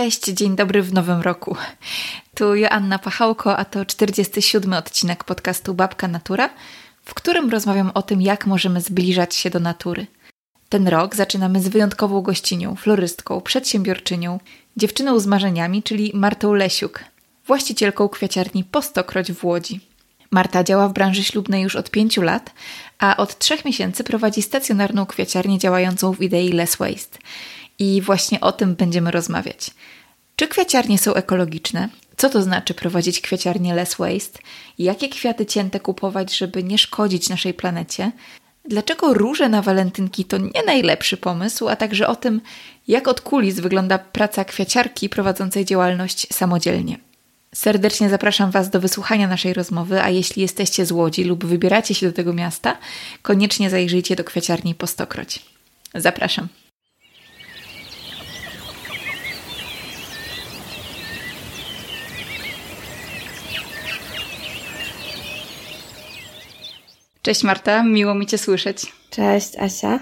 Cześć, dzień dobry w nowym roku. Tu Joanna Pachałko, a to 47 odcinek podcastu Babka Natura, w którym rozmawiam o tym, jak możemy zbliżać się do natury. Ten rok zaczynamy z wyjątkową gościnią, florystką, przedsiębiorczynią, dziewczyną z marzeniami, czyli Martą Lesiuk, właścicielką kwiaciarni Postokroć w Łodzi. Marta działa w branży ślubnej już od pięciu lat, a od trzech miesięcy prowadzi stacjonarną kwiaciarnię działającą w idei Less Waste. I właśnie o tym będziemy rozmawiać. Czy kwiaciarnie są ekologiczne? Co to znaczy prowadzić kwiaciarnię Less Waste? Jakie kwiaty cięte kupować, żeby nie szkodzić naszej planecie? Dlaczego róże na walentynki to nie najlepszy pomysł, a także o tym, jak od kulis wygląda praca kwiaciarki prowadzącej działalność samodzielnie. Serdecznie zapraszam Was do wysłuchania naszej rozmowy, a jeśli jesteście z Łodzi lub wybieracie się do tego miasta, koniecznie zajrzyjcie do kwiaciarni po stokroć. Zapraszam. Cześć Marta, miło mi Cię słyszeć. Cześć Asia.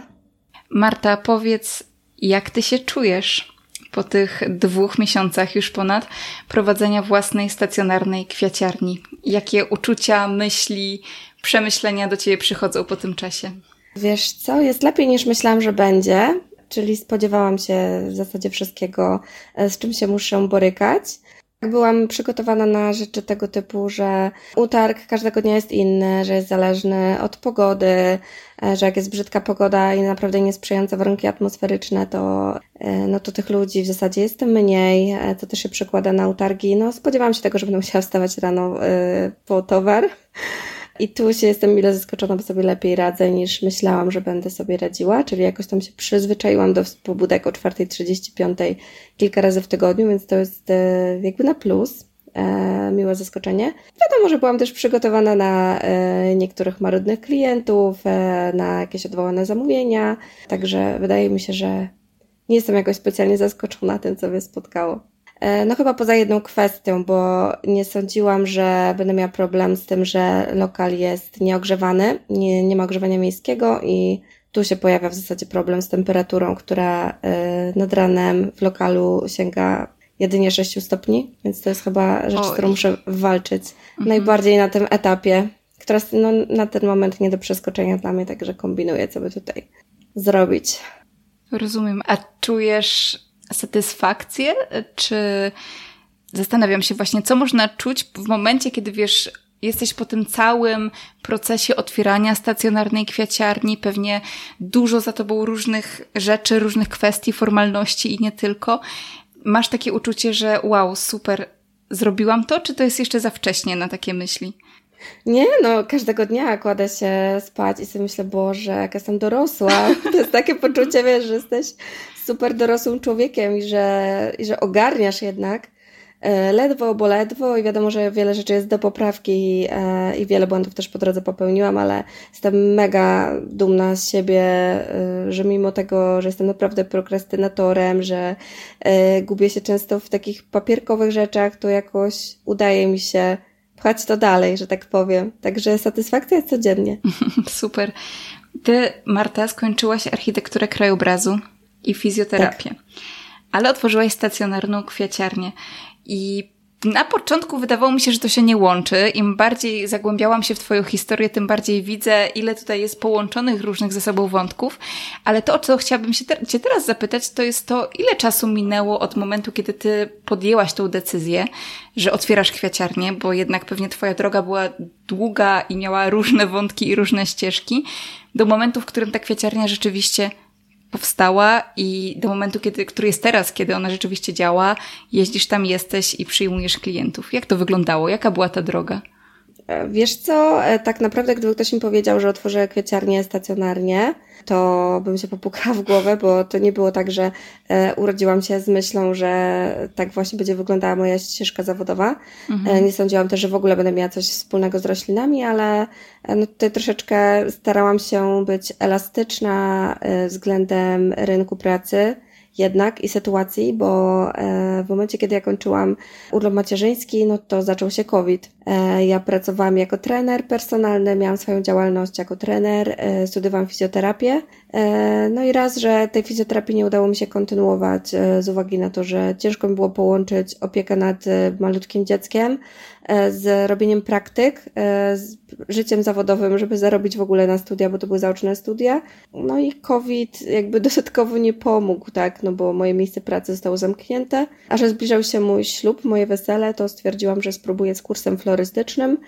Marta, powiedz, jak Ty się czujesz po tych dwóch miesiącach już ponad prowadzenia własnej stacjonarnej kwiaciarni? Jakie uczucia, myśli, przemyślenia do Ciebie przychodzą po tym czasie? Wiesz co, jest lepiej niż myślałam, że będzie, czyli spodziewałam się w zasadzie wszystkiego, e, z czym się muszę borykać. Byłam przygotowana na rzeczy tego typu, że utarg każdego dnia jest inny, że jest zależny od pogody, e, że jak jest brzydka pogoda i naprawdę niesprzyjające warunki atmosferyczne, to, e, no to tych ludzi w zasadzie jest mniej, e, to też się przekłada na utargi. No spodziewałam się tego, że będę musiała wstawać rano po towar. I tu się jestem mile zaskoczona, bo sobie lepiej radzę niż myślałam, że będę sobie radziła, czyli jakoś tam się przyzwyczaiłam do pobudek o 4.35 kilka razy w tygodniu, więc to jest e, jakby na plus. E, miłe zaskoczenie. Wiadomo, że byłam też przygotowana na e, niektórych marudnych klientów, na jakieś odwołane zamówienia, także wydaje mi się, że nie jestem jakoś specjalnie zaskoczona tym, co mnie spotkało. E, no chyba poza jedną kwestią, bo nie sądziłam, że będę miała problem z tym, że lokal jest nieogrzewany, nie, nie ma ogrzewania miejskiego i tu się pojawia w zasadzie problem z temperaturą, która e, nad ranem w lokalu sięga jedynie 6 stopni, więc to jest chyba rzecz, z którą muszę walczyć mhm. najbardziej na tym etapie, która jest no, na ten moment nie do przeskoczenia dla mnie, także kombinuję, co by tutaj zrobić. Rozumiem. A czujesz satysfakcję, czy zastanawiam się właśnie, co można czuć w momencie, kiedy wiesz, jesteś po tym całym procesie otwierania stacjonarnej kwiaciarni, pewnie dużo za tobą różnych rzeczy, różnych kwestii, formalności i nie tylko. Masz takie uczucie, że wow, super, zrobiłam to, czy to jest jeszcze za wcześnie na takie myśli? Nie, no każdego dnia kładę się spać i sobie myślę, Boże, jak jestem dorosła. To jest takie poczucie, wiesz, że jesteś super dorosłym człowiekiem i że, i że ogarniasz jednak e, ledwo, bo ledwo i wiadomo, że wiele rzeczy jest do poprawki e, i wiele błędów też po drodze popełniłam, ale jestem mega dumna z siebie, e, że mimo tego, że jestem naprawdę prokrastynatorem, że gubię się często w takich papierkowych rzeczach, to jakoś udaje mi się pchać to dalej, że tak powiem. Także satysfakcja jest codziennie. Super. Ty, Marta, skończyłaś architekturę krajobrazu i fizjoterapię. Tak. Ale otworzyłaś stacjonarną kwiaciarnię. I na początku wydawało mi się, że to się nie łączy. Im bardziej zagłębiałam się w Twoją historię, tym bardziej widzę, ile tutaj jest połączonych różnych ze sobą wątków. Ale to, o co chciałabym się te Cię teraz zapytać, to jest to, ile czasu minęło od momentu, kiedy Ty podjęłaś tą decyzję, że otwierasz kwiaciarnię, bo jednak pewnie Twoja droga była długa i miała różne wątki i różne ścieżki, do momentu, w którym ta kwiaciarnia rzeczywiście powstała i do momentu, kiedy, który jest teraz, kiedy ona rzeczywiście działa, jeździsz tam, jesteś i przyjmujesz klientów. Jak to wyglądało? Jaka była ta droga? E, wiesz co, e, tak naprawdę gdyby ktoś mi powiedział, że otworzę kwieciarnię stacjonarnie, to bym się popukała w głowę, bo to nie było tak, że e, urodziłam się z myślą, że tak właśnie będzie wyglądała moja ścieżka zawodowa. Mhm. Nie sądziłam też, że w ogóle będę miała coś wspólnego z roślinami, ale no tutaj troszeczkę starałam się być elastyczna względem rynku pracy jednak i sytuacji, bo e, w momencie, kiedy ja kończyłam urlop macierzyński, no to zaczął się COVID. E, ja pracowałam jako trener personalny, miałam swoją działalność jako trener, e, studiowałam fizjoterapię no i raz, że tej fizjoterapii nie udało mi się kontynuować e, z uwagi na to, że ciężko mi było połączyć opiekę nad e, malutkim dzieckiem z robieniem praktyk, z życiem zawodowym, żeby zarobić w ogóle na studia, bo to były zaoczne studia. No i COVID jakby dodatkowo nie pomógł, tak, no bo moje miejsce pracy zostało zamknięte, a że zbliżał się mój ślub, moje wesele, to stwierdziłam, że spróbuję z kursem florystycznym,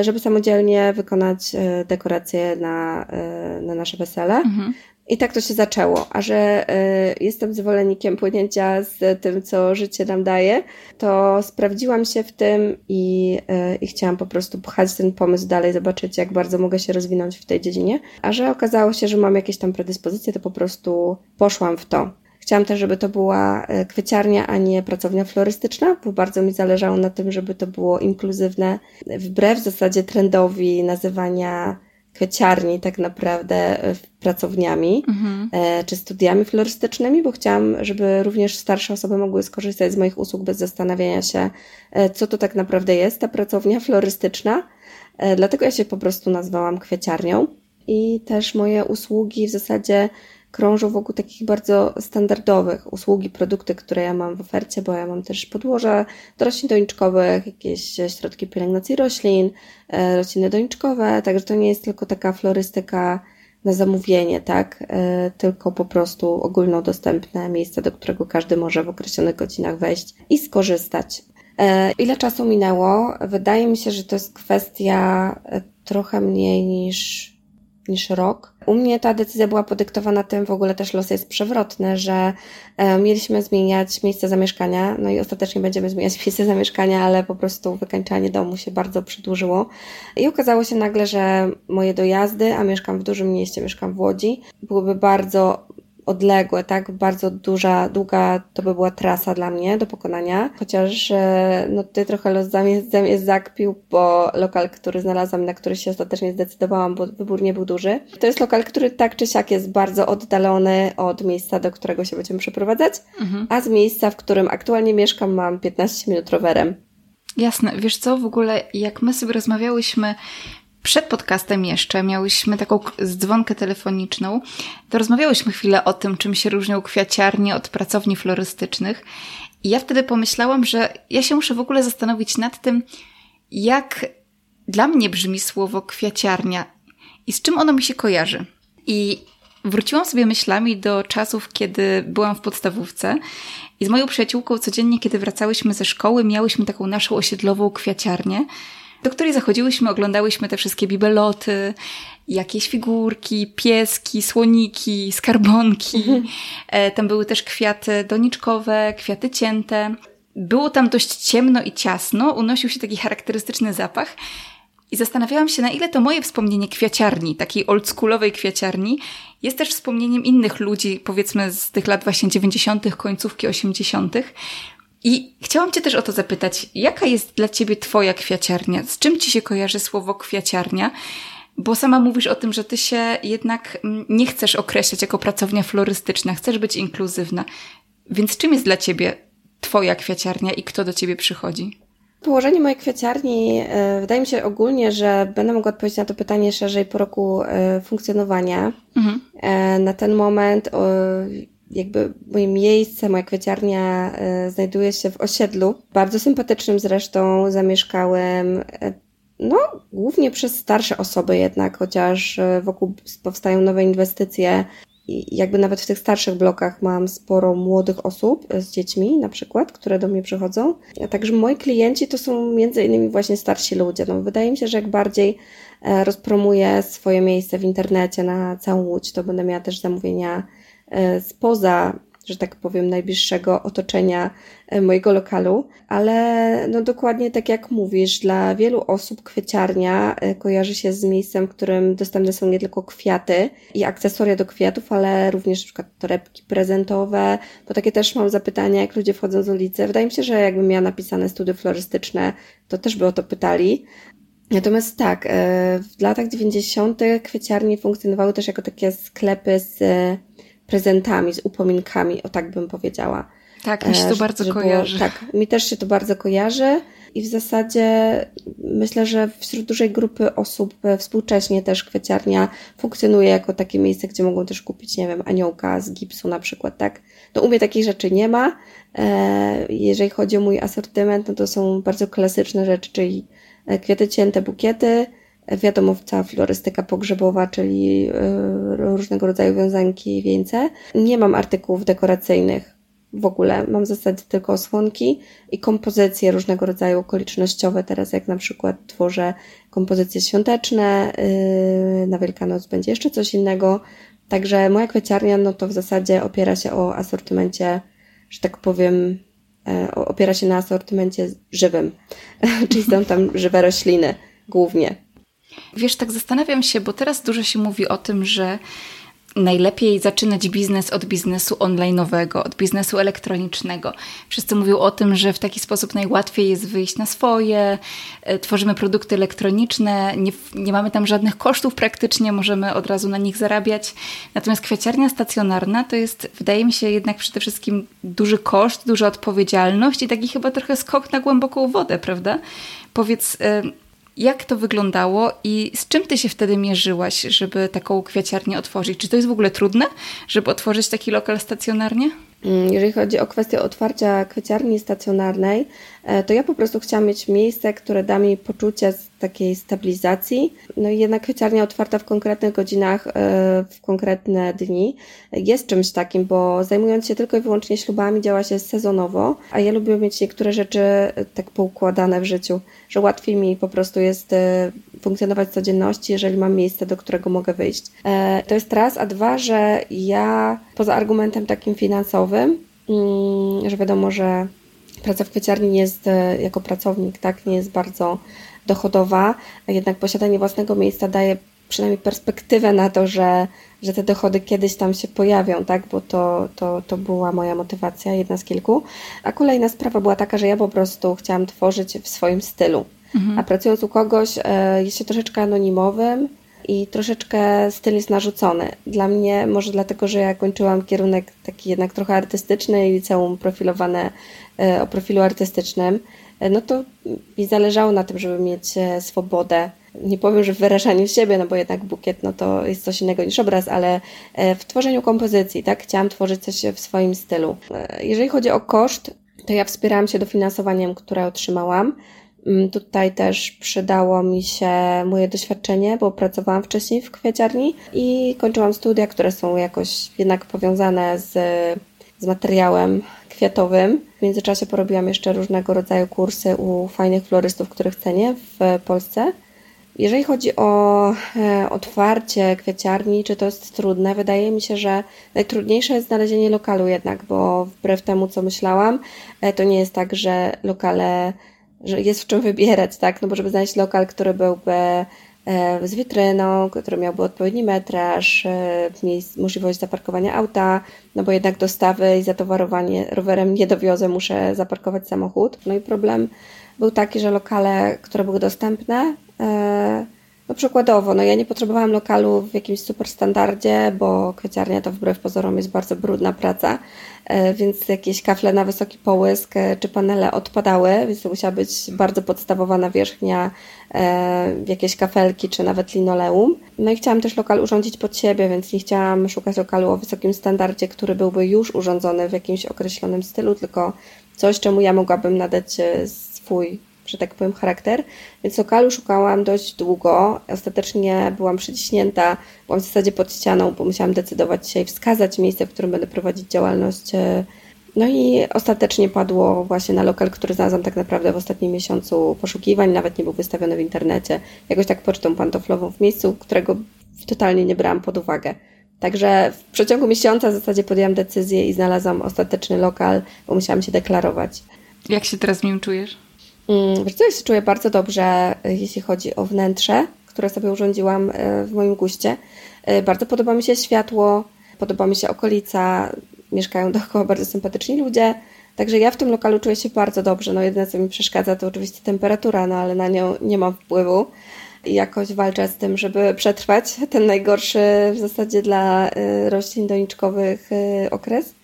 żeby samodzielnie wykonać dekoracje na, na nasze wesele. Mhm. I tak to się zaczęło, a że y, jestem zwolennikiem płynięcia z tym, co życie nam daje, to sprawdziłam się w tym i, y, i chciałam po prostu pchać ten pomysł dalej, zobaczyć, jak bardzo mogę się rozwinąć w tej dziedzinie. A że okazało się, że mam jakieś tam predyspozycje, to po prostu poszłam w to. Chciałam też, żeby to była y, kwieciarnia, a nie pracownia florystyczna, bo bardzo mi zależało na tym, żeby to było inkluzywne, wbrew zasadzie trendowi nazywania kwieciarni tak naprawdę e, pracowniami mhm. E, czy studiami florystycznymi, bo chciałam, żeby również starsze osoby mogły skorzystać z moich usług bez zastanawiania się, e, co to tak naprawdę jest ta pracownia florystyczna. Dlatego ja się po prostu nazwałam kwieciarnią i też moje usługi w zasadzie krążą wokół takich bardzo standardowych usługi, produkty, które ja mam w ofercie, bo ja mam też podłoże do roślin doniczkowych, jakieś środki pielęgnacji roślin, e, rośliny doniczkowe, także to nie jest tylko taka florystyka na zamówienie, tak? E, tylko po prostu ogólnodostępne miejsce, do którego każdy może w określonych godzinach wejść i skorzystać. E, ile czasu minęło? Wydaje mi się, że to jest kwestia trochę mniej niż niż rok. U mnie ta decyzja była podyktowana tym, w ogóle też los jest przewrotny, że e, mieliśmy zmieniać miejsce zamieszkania, no i ostatecznie będziemy zmieniać miejsce zamieszkania, ale po prostu wykańczanie domu się bardzo przedłużyło. I okazało się nagle, że moje dojazdy, a mieszkam w dużym mieście, mieszkam w Łodzi, byłyby bardzo odległe, tak? Bardzo duża, długa to by była trasa dla mnie do pokonania. Chociaż e, no tutaj trochę los zamiast zakpił, bo lokal, który znalazłam, na który się ostatecznie zdecydowałam, bo wybór nie był duży. To jest lokal, który tak czy siak jest bardzo oddalony od miejsca, do którego się będziemy przeprowadzać, mhm. a z miejsca, w którym aktualnie mieszkam, mam 15 minut rowerem. Jasne. Wiesz co, w ogóle jak my sobie rozmawiałyśmy przed podcastem jeszcze miałyśmy taką dzwonkę telefoniczną, to rozmawiałyśmy chwilę o tym, czym się różnią kwiaciarnie od pracowni florystycznych. I ja wtedy pomyślałam, że ja się muszę w ogóle zastanowić nad tym, jak dla mnie brzmi słowo kwiaciarnia i z czym ono mi się kojarzy. I wróciłam sobie myślami do czasów, kiedy byłam w podstawówce i z moją przyjaciółką codziennie, kiedy wracałyśmy ze szkoły, miałyśmy taką naszą osiedlową kwiaciarnię, do której zachodziłyśmy, oglądałyśmy te wszystkie bibeloty, jakieś figurki, pieski, słoniki, skarbonki. E, tam były też kwiaty doniczkowe, kwiaty cięte. Było tam dość ciemno i ciasno, unosił się taki charakterystyczny zapach. I zastanawiałam się, na ile to moje wspomnienie kwiaciarni, takiej oldschoolowej kwiaciarni, jest też wspomnieniem innych ludzi, powiedzmy z tych lat właśnie 90., końcówki 80., i chciałam Cię też o to zapytać, jaka jest dla Ciebie Twoja kwiaciarnia? Z czym Ci się kojarzy słowo kwiaciarnia? Bo sama mówisz o tym, że Ty się jednak mm, nie chcesz określać jako pracownia florystyczna, chcesz być inkluzywna. Więc czym jest dla Ciebie Twoja kwiaciarnia i kto do Ciebie przychodzi? Położenie mojej kwiaciarni, e, wydaje mi się ogólnie, że będę mogła odpowiedzieć na to pytanie szerzej po roku e, funkcjonowania. Mhm. E, na ten moment jakby moje miejsce, moja kwieciarnia e, znajduje się w osiedlu, bardzo sympatycznym zresztą, zamieszkałem e, no, głównie przez starsze osoby jednak, chociaż e, wokół powstają nowe inwestycje i jakby nawet w tych starszych blokach mam sporo młodych osób z dziećmi na przykład, które do mnie przychodzą. Także moi klienci to są między innymi właśnie starsi ludzie. No, wydaje mi się, że jak bardziej rozpromuję swoje miejsce w internecie na całą Łódź, to będę miała też zamówienia spoza, że tak powiem, najbliższego otoczenia e, mojego lokalu, ale no dokładnie tak jak mówisz, dla wielu osób kwieciarnia e, kojarzy się z miejscem, w którym dostępne są nie tylko kwiaty i akcesoria do kwiatów, ale również przykład torebki prezentowe, bo takie też mam zapytania, jak ludzie wchodzą z ulicy. Wydaje mi się, że jakbym miała napisane studia florystyczne, to też by o to pytali. Natomiast tak, w latach 90. kwieciarnie funkcjonowały też jako takie sklepy z prezentami, z upominkami, o tak bym powiedziała. Tak, mi się to bardzo kojarzy. Było, tak, mi też się to bardzo kojarzy i w zasadzie myślę, że wśród dużej grupy osób współcześnie też kwieciarnia funkcjonuje jako takie miejsce, gdzie mogą też kupić, nie wiem, aniołka z gipsu na przykład, tak? No u mnie takich rzeczy nie ma. E, jeżeli chodzi o mój asortyment, no to są bardzo klasyczne rzeczy, czyli e, kwiaty cięte, bukiety, wiadomo, cała florystyka pogrzebowa, czyli różnego rodzaju wiązanki, wieńce. Nie mam artykułów dekoracyjnych w ogóle. Mam w zasadzie tylko osłonki i kompozycje różnego rodzaju okolicznościowe. Teraz jak na przykład tworzę kompozycje świąteczne, yy, na Wielkanoc będzie jeszcze coś innego. Także moja kwieciarnia, no to w zasadzie opiera się o asortymencie, że tak powiem, e, opiera się na asortymencie żywym, czyli są tam żywe rośliny głównie. Wiesz, tak zastanawiam się, bo teraz dużo się mówi o tym, że najlepiej zaczynać biznes od biznesu online'owego, od biznesu elektronicznego. Wszyscy mówią o tym, że w taki sposób najłatwiej jest wyjść na swoje, e, tworzymy produkty elektroniczne, nie, nie mamy tam żadnych kosztów praktycznie, możemy od razu na nich zarabiać. Natomiast kwiaciarnia stacjonarna to jest, wydaje mi się, jednak przede wszystkim duży koszt, duża odpowiedzialność i taki chyba trochę skok na głęboką wodę, prawda? Powiedz, e, jak to wyglądało i z czym ty się wtedy mierzyłaś, żeby taką kwiaciarnię otworzyć? Czy to jest w ogóle trudne, żeby otworzyć taki lokal stacjonarnie? Mm, jeżeli chodzi o kwestię otwarcia kwieciarni stacjonarnej, to ja po prostu chciałam mieć miejsce, które da mi poczucie takiej stabilizacji. No i jednak kwieciarnia otwarta w konkretnych godzinach, e, w konkretne dni jest czymś takim, bo zajmując się tylko i wyłącznie ślubami działa się sezonowo, a ja lubię mieć niektóre rzeczy e, tak poukładane w życiu, że łatwiej mi po prostu jest funkcjonować w codzienności, jeżeli mam miejsce, do którego mogę wyjść. To jest raz, a dwa, że ja poza argumentem takim finansowym, mm, że wiadomo, że praca w kwieciarni jest e, jako pracownik, tak, nie jest bardzo dochodowa, a jednak posiadanie własnego miejsca daje przynajmniej perspektywę na to, że, że te dochody kiedyś tam się pojawią, tak? Bo to, to, to była moja motywacja, jedna z kilku. A kolejna sprawa była taka, że ja po prostu chciałam tworzyć w swoim stylu. Mhm. A pracując u kogoś, e, jest się troszeczkę anonimowym, i troszeczkę styl jest narzucony. Dla mnie, może dlatego, że ja kończyłam kierunek taki jednak trochę artystyczny i liceum profilowane e, o profilu artystycznym, e, no to mi zależało na tym, żeby mieć e, swobodę. Nie powiem, że w wyrażaniu siebie, no bo jednak bukiet no to jest coś innego niż obraz, ale w tworzeniu kompozycji, tak? Chciałam tworzyć coś w swoim stylu. Jeżeli chodzi o koszt, to ja wspierałam się dofinansowaniem, które otrzymałam. Mm, tutaj też przydało mi się moje doświadczenie, bo pracowałam wcześniej w kwieciarni i kończyłam studia, które są jakoś jednak powiązane z, z materiałem kwiatowym. W międzyczasie porobiłam jeszcze różnego rodzaju kursy u fajnych florystów, których cenię w Polsce. Jeżeli chodzi o e, otwarcie kwiaciarni, czy to jest trudne, wydaje mi się, że najtrudniejsze jest znalezienie lokalu jednak, bo wbrew temu, co myślałam, e, to nie jest tak, że lokale że jest w czym wybierać, tak? No bo żeby znaleźć lokal, który byłby e, z witryną, który miałby odpowiedni metraż, e, możliwość zaparkowania auta, no bo jednak dostawy i zatowarowanie rowerem nie dowiozę, muszę zaparkować samochód. No i problem był taki, że lokale, które były dostępne, e, przykładowo, no ja nie potrzebowałam lokalu w jakimś super standardzie, bo kwieciarnia to wbrew pozorom jest bardzo brudna praca, e, więc jakieś kafle na wysoki połysk e, czy panele odpadały, więc to musiała być bardzo podstawowa nawierzchnia, e, jakieś kafelki czy nawet linoleum. No i chciałam też lokal urządzić pod siebie, więc nie chciałam szukać lokalu o wysokim standardzie, który byłby już urządzony w jakimś określonym stylu, tylko coś, czemu ja mogłabym nadać swój że tak powiem, charakter, więc lokalu szukałam dość długo. Ostatecznie byłam przyciśnięta, byłam w zasadzie pod ścianą, bo musiałam decydować się i wskazać miejsce, w którym będę prowadzić działalność. No i ostatecznie padło właśnie na lokal, który znalazłam tak naprawdę w ostatnim miesiącu poszukiwań, nawet nie był wystawiony w internecie. Jakoś tak pocztą pantoflową w miejscu, którego totalnie nie brałam pod uwagę. Także w przeciągu miesiąca w zasadzie podjęłam decyzję i znalazłam ostateczny lokal, bo musiałam się deklarować. Jak się teraz nim czujesz? Mm, co, ja się czuję bardzo dobrze, e, jeśli chodzi o wnętrze, które sobie urządziłam e, w moim guście. E, bardzo podoba mi się światło, podoba mi się okolica, mieszkają dookoła bardzo sympatyczni ludzie. Także ja w tym lokalu czuję się bardzo dobrze. No jedyne, co mi przeszkadza, to oczywiście temperatura, no ale na nią nie mam wpływu. I jakoś walczę z tym, żeby przetrwać ten najgorszy w zasadzie dla roślin doniczkowych okres.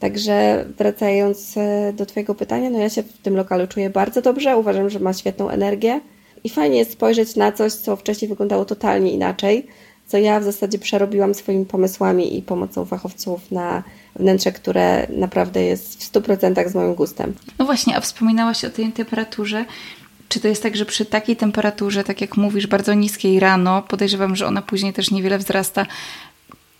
Także wracając e, do Twojego pytania, no ja się w tym lokalu czuję bardzo dobrze, uważam, że ma świetną energię i fajnie jest spojrzeć na coś, co wcześniej wyglądało totalnie inaczej, co ja w zasadzie przerobiłam swoimi pomysłami i pomocą fachowców na wnętrze, które naprawdę jest w 100% z moim gustem. No właśnie, a wspominałaś o tej temperaturze. Czy to jest tak, że przy takiej temperaturze, tak jak mówisz, bardzo niskiej rano, podejrzewam, że ona później też niewiele wzrasta,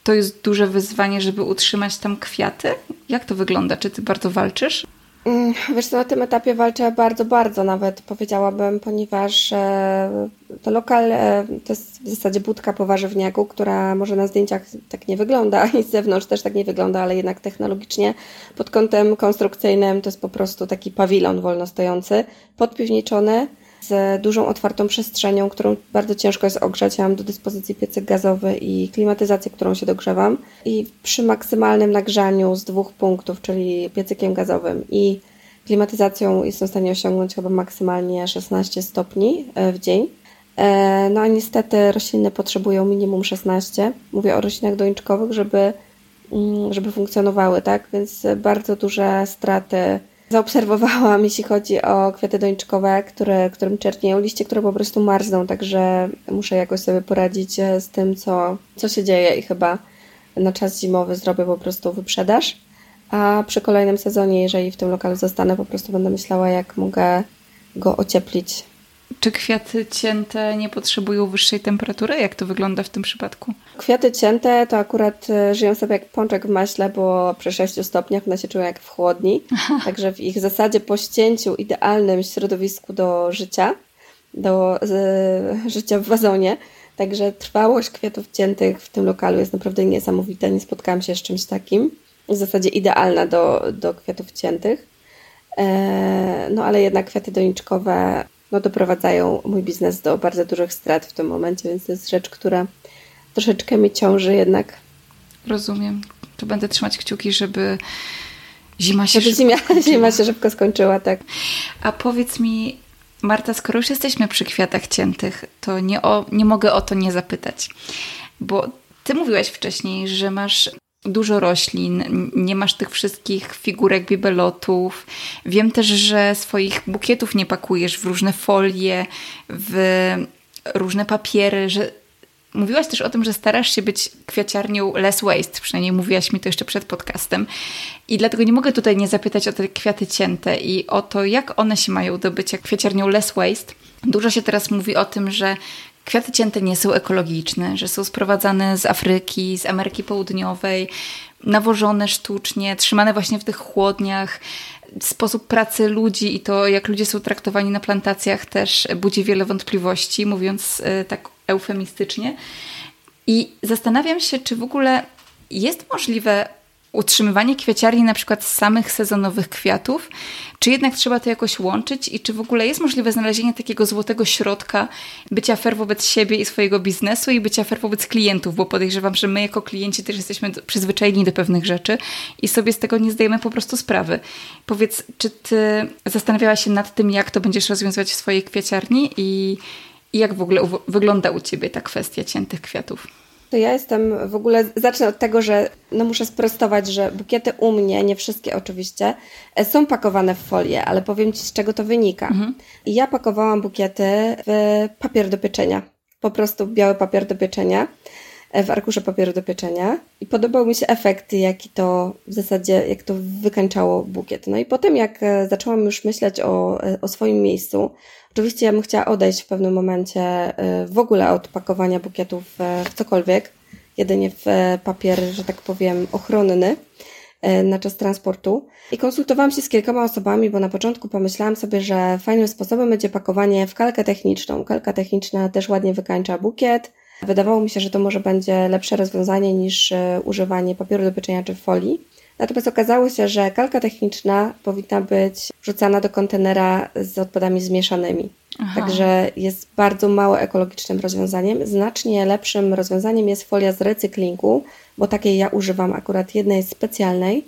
to jest duże wyzwanie, żeby utrzymać tam kwiaty? Jak to wygląda? Czy ty bardzo walczysz? Mm, wiesz co, na tym etapie walczę bardzo, bardzo nawet powiedziałabym, ponieważ e, to lokal e, to jest w zasadzie budka po warzywniaku, która może na zdjęciach tak nie wygląda i z zewnątrz też tak nie wygląda, ale jednak technologicznie pod kątem konstrukcyjnym to jest po prostu taki pawilon wolno stojący, podpiwniczony, z dużą otwartą przestrzenią, którą bardzo ciężko jest ogrzać. Ja mam do dyspozycji piecyk gazowy i klimatyzację, którą się dogrzewam. I przy maksymalnym nagrzaniu z dwóch punktów, czyli piecykiem gazowym i klimatyzacją jestem w stanie osiągnąć chyba maksymalnie 16 stopni e, w dzień. E, no a niestety rośliny potrzebują minimum 16. Mówię o roślinach doniczkowych, żeby, mm, żeby funkcjonowały, tak? Więc bardzo duże straty zaobserwowałam, jeśli chodzi o kwiaty doniczkowe, które, którym czernieją liście, które po prostu marzną, także muszę jakoś sobie poradzić e, z tym, co, co się dzieje i chyba na czas zimowy zrobię po prostu wyprzedaż. A przy kolejnym sezonie, jeżeli w tym lokalu zostanę, po prostu będę myślała, jak mogę go ocieplić czy kwiaty cięte nie potrzebują wyższej temperatury? Jak to wygląda w tym przypadku? Kwiaty cięte to akurat e, żyją sobie jak pączek w maśle, bo przy 6 stopniach one się czują jak w chłodni. Także w ich zasadzie po ścięciu idealnym środowisku do życia, do życia w wazonie. Także trwałość kwiatów ciętych w tym lokalu jest naprawdę niesamowita. Nie spotkałam się z czymś takim. W zasadzie idealna do, do kwiatów ciętych. E, no ale jednak kwiaty doniczkowe no, doprowadzają mój biznes do bardzo dużych strat w tym momencie, więc to jest rzecz, która troszeczkę mi ciąży jednak. Rozumiem. To będę trzymać kciuki, żeby zima się żeby szybko zima, zima się szybko skończyła, tak. A powiedz mi, Marta, skoro już jesteśmy przy kwiatach ciętych, to nie, o, nie mogę o to nie zapytać. Bo ty mówiłaś wcześniej, że masz dużo roślin, nie masz tych wszystkich figurek bibelotów. Wiem też, że swoich bukietów nie pakujesz w różne folie, w różne papiery, że Mówiłaś też o tym, że starasz się być kwiaciarnią less waste, przynajmniej mówiłaś mi to jeszcze przed podcastem. I dlatego nie mogę tutaj nie zapytać o te kwiaty cięte i o to, jak one się mają do bycia kwiaciarnią less waste. Dużo się teraz mówi o tym, że Kwiaty cięte nie są ekologiczne, że są sprowadzane z Afryki, z Ameryki Południowej, nawożone sztucznie, trzymane właśnie w tych chłodniach. Sposób pracy ludzi i to, jak ludzie są traktowani na plantacjach, też budzi wiele wątpliwości, mówiąc e, tak eufemistycznie. I zastanawiam się, czy w ogóle jest możliwe utrzymywanie kwieciarni na przykład z samych sezonowych kwiatów, czy jednak trzeba to jakoś łączyć i czy w ogóle jest możliwe znalezienie takiego złotego środka bycia fair wobec siebie i swojego biznesu i bycia fair wobec klientów, bo podejrzewam, że my jako klienci też jesteśmy przyzwyczajeni do pewnych rzeczy i sobie z tego nie zdajemy po prostu sprawy. Powiedz, czy ty zastanawiałaś się nad tym, jak to będziesz rozwiązywać w swojej kwieciarni i, i jak w ogóle wygląda u ciebie ta kwestia ciętych kwiatów? To ja jestem w ogóle, zacznę od tego, że no muszę sprostować, że bukiety u mnie, nie wszystkie oczywiście, e, są pakowane w folię, ale powiem Ci z czego to wynika. Mhm. Ja pakowałam bukiety w papier do pieczenia, po prostu biały papier do pieczenia, w arkusze papieru do pieczenia i podobał mi się efekt, jaki to w zasadzie, jak to wykańczało bukiet. No i potem jak e, zaczęłam już myśleć o, o swoim miejscu, Oczywiście ja bym chciała odejść w pewnym momencie w ogóle od pakowania bukietów w cokolwiek, jedynie w papier, że tak powiem, ochronny na czas transportu. I konsultowałam się z kilkoma osobami, bo na początku pomyślałam sobie, że fajnym sposobem będzie pakowanie w kalkę techniczną. Kalka techniczna też ładnie wykańcza bukiet. Wydawało mi się, że to może będzie lepsze rozwiązanie niż y, używanie papieru do pieczenia czy folii. Natomiast okazało się, że kalka techniczna powinna być wrzucana do kontenera z odpadami zmieszanymi. Aha. Także jest bardzo mało ekologicznym rozwiązaniem. Znacznie lepszym rozwiązaniem jest folia z recyklingu, bo takiej ja używam akurat jednej specjalnej.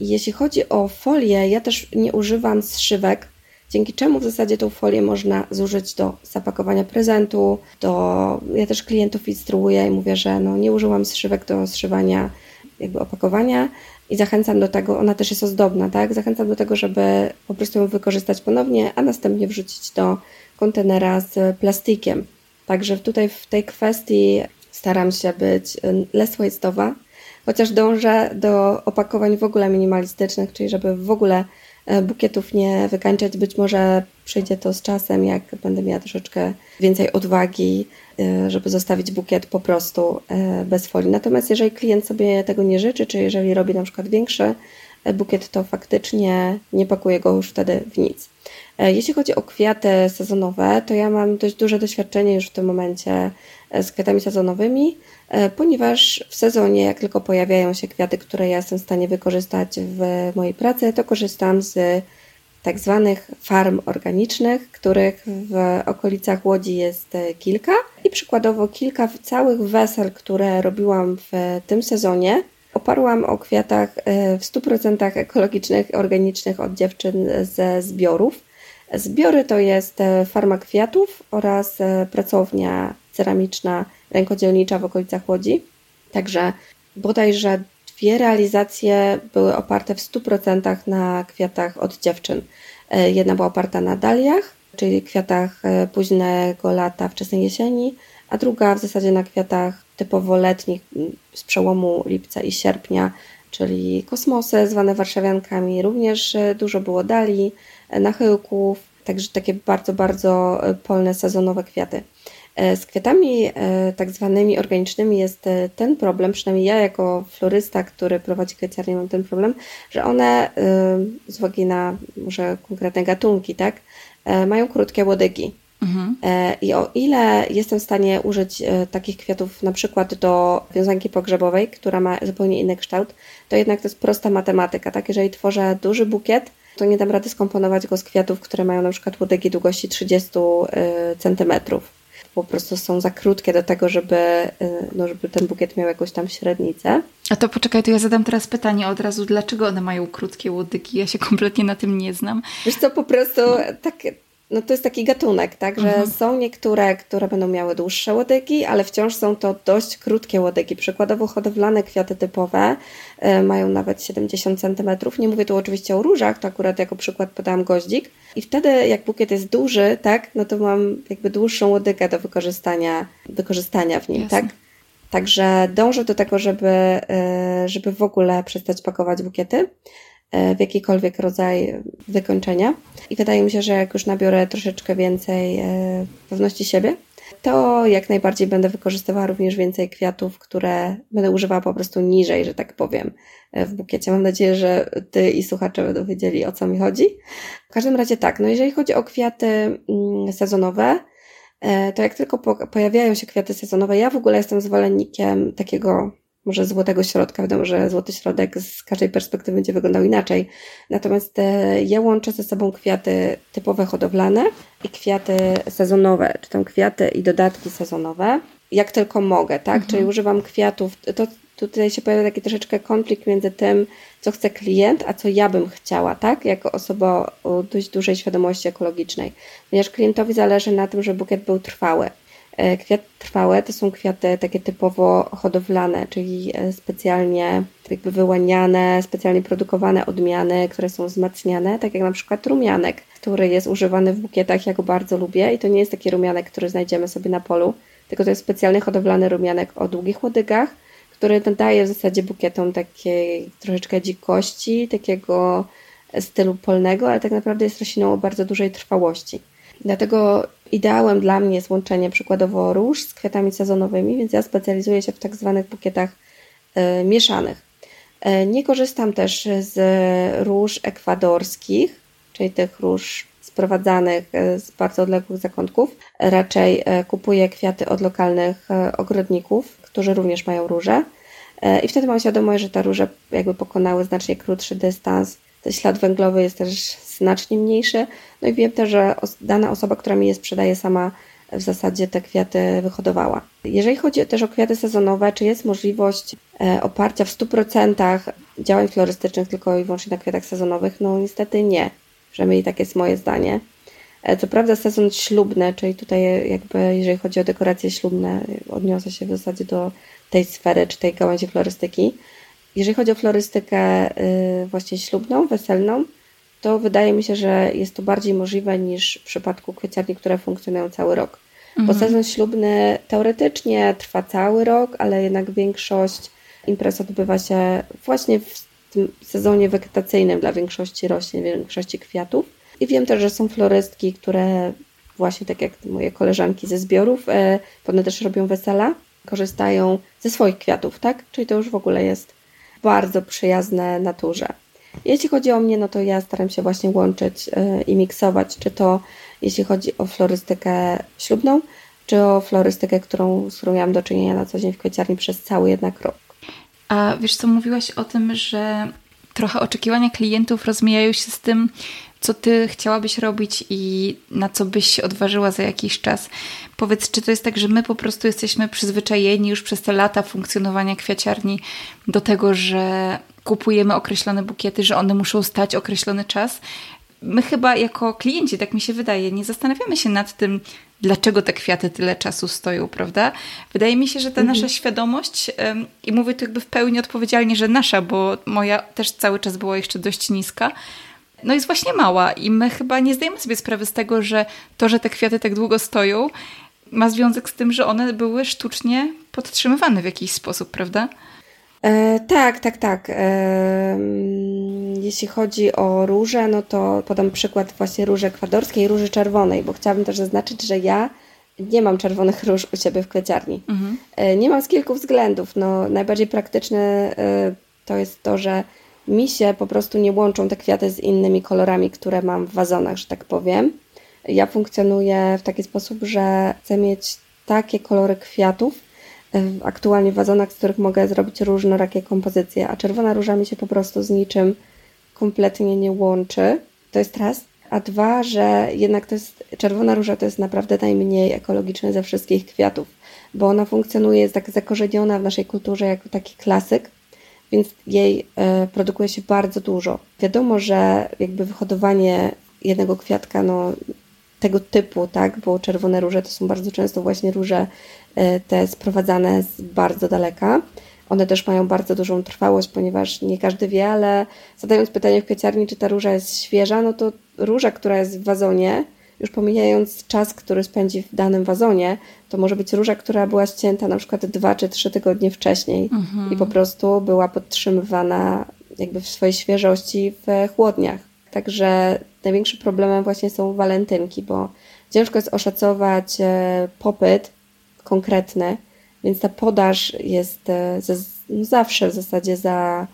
Jeśli chodzi o folię, ja też nie używam zszywek, dzięki czemu w zasadzie tą folię można zużyć do zapakowania prezentu, do... Ja też klientów instruuję i mówię, że no nie użyłam zszywek do zszywania jakby opakowania, i zachęcam do tego, ona też jest ozdobna, tak? Zachęcam do tego, żeby po prostu ją wykorzystać ponownie, a następnie wrzucić do kontenera z plastikiem. Także tutaj w tej kwestii staram się być less waste'owa, chociaż dążę do opakowań w ogóle minimalistycznych, czyli żeby w ogóle bukietów nie wykańczać. Być może przyjdzie to z czasem, jak będę miała troszeczkę więcej odwagi, e, żeby zostawić bukiet po prostu e, bez folii. Natomiast jeżeli klient sobie tego nie życzy, czy jeżeli robi na przykład większy bukiet, to faktycznie nie pakuje go już wtedy w nic. Jeśli chodzi o kwiaty sezonowe, to ja mam dość duże doświadczenie już w tym momencie z kwiatami sezonowymi. E, ponieważ w sezonie, jak tylko pojawiają się kwiaty, które ja jestem w stanie wykorzystać w mojej pracy, to korzystam z tak zwanych farm organicznych, których w okolicach Łodzi jest e, kilka i przykładowo kilka całych wesel, które robiłam w tym sezonie, oparłam o kwiatach e, w 100% ekologicznych, organicznych od dziewczyn ze zbiorów. Zbiory to jest farma kwiatów oraz pracownia ceramiczna rękodzielnicza w okolicach Łodzi. Także bodajże dwie realizacje były oparte w 100% na kwiatach od dziewczyn. E, jedna była oparta na daliach, czyli kwiatach e, późnego lata, wczesnej jesieni, a druga w zasadzie na kwiatach typowo letnich z przełomu lipca i sierpnia, czyli kosmosy zwane warszawiankami. Również e, dużo było dali, nachyłków, także takie bardzo, bardzo polne, sezonowe kwiaty. E, z kwiatami e, tak zwanymi organicznymi jest e, ten problem, przynajmniej ja jako florysta, który prowadzi kwieciarnię mam ten problem, że one z uwagi na może konkretne gatunki, tak, mają krótkie łodygi. Mhm. I o ile jestem w stanie użyć takich kwiatów na przykład do wiązanki pogrzebowej, która ma zupełnie inny kształt, to jednak to jest prosta matematyka, tak? Jeżeli tworzę duży bukiet, to nie dam rady skomponować go z kwiatów, które mają na przykład łodygi długości 30 centymetrów po prostu są za krótkie do tego, żeby, y, no, żeby ten bukiet miał jakąś tam średnicę. A to poczekaj, to ja zadam teraz pytanie od razu, dlaczego one mają krótkie łodygi? Ja się kompletnie na tym nie znam. Wiesz co, po prostu no. tak no to jest taki gatunek, tak, że mhm. są niektóre, które będą miały dłuższe łodygi, ale wciąż są to dość krótkie łodygi. Przykładowo hodowlane kwiaty typowe y, mają nawet 70 cm. Nie mówię tu oczywiście o różach, to akurat jako przykład podałam goździk. I wtedy jak bukiet jest duży, tak, no to mam jakby dłuższą łodygę do wykorzystania, wykorzystania w nim, Jasne. tak. Także dążę do tego, żeby, y, żeby w ogóle przestać pakować bukiety. E, w jakikolwiek rodzaj wykończenia. I wydaje mi się, że jak już nabiorę troszeczkę więcej e, pewności siebie, to jak najbardziej będę wykorzystywała również więcej kwiatów, które będę używała po prostu niżej, że tak powiem, e, w bukiecie. Mam nadzieję, że Ty i słuchacze będą wiedzieli, o co mi chodzi. W każdym razie tak, no jeżeli chodzi o kwiaty mm, sezonowe, to jak tylko pojawiają się kwiaty sezonowe, ja w ogóle jestem zwolennikiem takiego może złotego środka. Wiadomo, że złoty środek z każdej perspektywy będzie wyglądał inaczej. Natomiast e, ja łączę ze sobą kwiaty typowe hodowlane i kwiaty sezonowe, czy tam kwiaty i dodatki sezonowe, jak tylko mogę, tak? Mhm. Czyli używam kwiatów. To tutaj się pojawia taki troszeczkę konflikt między tym, co chce klient, a co ja bym chciała, tak? Jako osoba o dość dużej świadomości ekologicznej. Ponieważ klientowi zależy na tym, żeby bukiet był trwały. E, kwiaty trwałe to są kwiaty takie typowo hodowlane, czyli e, specjalnie jakby wyłaniane, specjalnie produkowane odmiany, które są wzmacniane, tak jak na przykład rumianek, który jest używany w bukietach, ja go bardzo lubię i to nie jest taki rumianek, który znajdziemy sobie na polu, tylko to jest specjalny hodowlany rumianek o długich łodygach, który nadaje w zasadzie bukietom takiej troszeczkę dzikości, takiego stylu polnego, ale tak naprawdę jest rośliną o bardzo dużej trwałości. Dlatego ideałem dla mnie jest łączenie przykładowo róż z kwiatami sezonowymi, więc ja specjalizuję się w tak zwanych bukietach y, mieszanych. Y, nie korzystam też z róż ekwadorskich, czyli tych róż sprowadzanych z bardzo odległych zakątków. Raczej kupuję kwiaty od lokalnych ogrodników, którzy również mają róże. I wtedy mam świadomość, że te róże jakby pokonały znacznie krótszy dystans. Ślad węglowy jest też znacznie mniejszy. No i wiem też, że dana osoba, która mi je sprzedaje, sama w zasadzie te kwiaty wyhodowała. Jeżeli chodzi też o kwiaty sezonowe, czy jest możliwość e, oparcia w 100% działań florystycznych tylko i wyłącznie na kwiatach sezonowych? No niestety nie. Przynajmniej tak jest moje zdanie. E, co prawda sezon ślubny, czyli tutaj jakby jeżeli chodzi o dekoracje ślubne, odniosę się w zasadzie do tej sfery czy tej gałęzi florystyki, jeżeli chodzi o florystykę y, właśnie ślubną, weselną, to wydaje mi się, że jest to bardziej możliwe niż w przypadku kwieciarni, które funkcjonują cały rok. Mhm. Bo sezon ślubny teoretycznie trwa cały rok, ale jednak większość imprez odbywa się właśnie w tym sezonie wegetacyjnym dla większości roślin, większości kwiatów. I wiem też, że są florystki, które właśnie tak jak moje koleżanki ze zbiorów, e, one też robią wesela, korzystają ze swoich kwiatów, tak? Czyli to już w ogóle jest bardzo przyjazne naturze. Jeśli chodzi o mnie, no to ja staram się właśnie łączyć e, i miksować, czy to jeśli chodzi o florystykę ślubną, czy o florystykę, którą, z którą miałam do czynienia na co dzień w kwieciarni przez cały jednak rok. A wiesz co, mówiłaś o tym, że trochę oczekiwania klientów rozmijają się z tym, co ty chciałabyś robić i na co byś się odważyła za jakiś czas. Powiedz, czy to jest tak, że my po prostu jesteśmy przyzwyczajeni już przez te lata funkcjonowania kwiaciarni do tego, że kupujemy określone bukiety, że one muszą stać określony czas. My chyba jako klienci, tak mi się wydaje, nie zastanawiamy się nad tym, dlaczego te kwiaty tyle czasu stoją, prawda? Wydaje mi się, że ta mhm. nasza świadomość, i mówię tu jakby w pełni odpowiedzialnie, że nasza, bo moja też cały czas była jeszcze dość niska, no jest właśnie mała i my chyba nie zdajemy sobie sprawy z tego, że to, że te kwiaty tak długo stoją, ma związek z tym, że one były sztucznie podtrzymywane w jakiś sposób, prawda? E, tak, tak, tak. E, jeśli chodzi o róże, no to podam przykład właśnie róży ekwadorskiej i róży czerwonej, bo chciałabym też zaznaczyć, że ja nie mam czerwonych róż u siebie w kwieciarni. Mhm. E, nie mam z kilku względów. No, najbardziej praktyczny e, to jest to, że mi się po prostu nie łączą te kwiaty z innymi kolorami, które mam w wazonach, że tak powiem. Ja funkcjonuję w taki sposób, że chcę mieć takie kolory kwiatów aktualnie w wazonach, z których mogę zrobić różnorakie kompozycje, a czerwona róża mi się po prostu z niczym kompletnie nie łączy. To jest raz. A dwa, że jednak to jest, czerwona róża to jest naprawdę najmniej ekologiczny ze wszystkich kwiatów, bo ona funkcjonuje, jest tak zakorzeniona w naszej kulturze jako taki klasyk, więc jej e, produkuje się bardzo dużo. Wiadomo, że jakby wyhodowanie jednego kwiatka, no tego typu, tak, bo czerwone róże to są bardzo często właśnie róże e, te sprowadzane z bardzo daleka. One też mają bardzo dużą trwałość, ponieważ nie każdy wie, ale zadając pytanie w kwieciarni, czy ta róża jest świeża, no to róża, która jest w wazonie, już pomijając czas, który spędzi w danym wazonie, to może być róża, która była ścięta na przykład dwa czy trzy tygodnie wcześniej mhm. i po prostu była podtrzymywana jakby w swojej świeżości w chłodniach. Także największym problemem właśnie są walentynki, bo ciężko jest oszacować e, popyt konkretny, więc ta podaż jest e, zawsze w zasadzie za,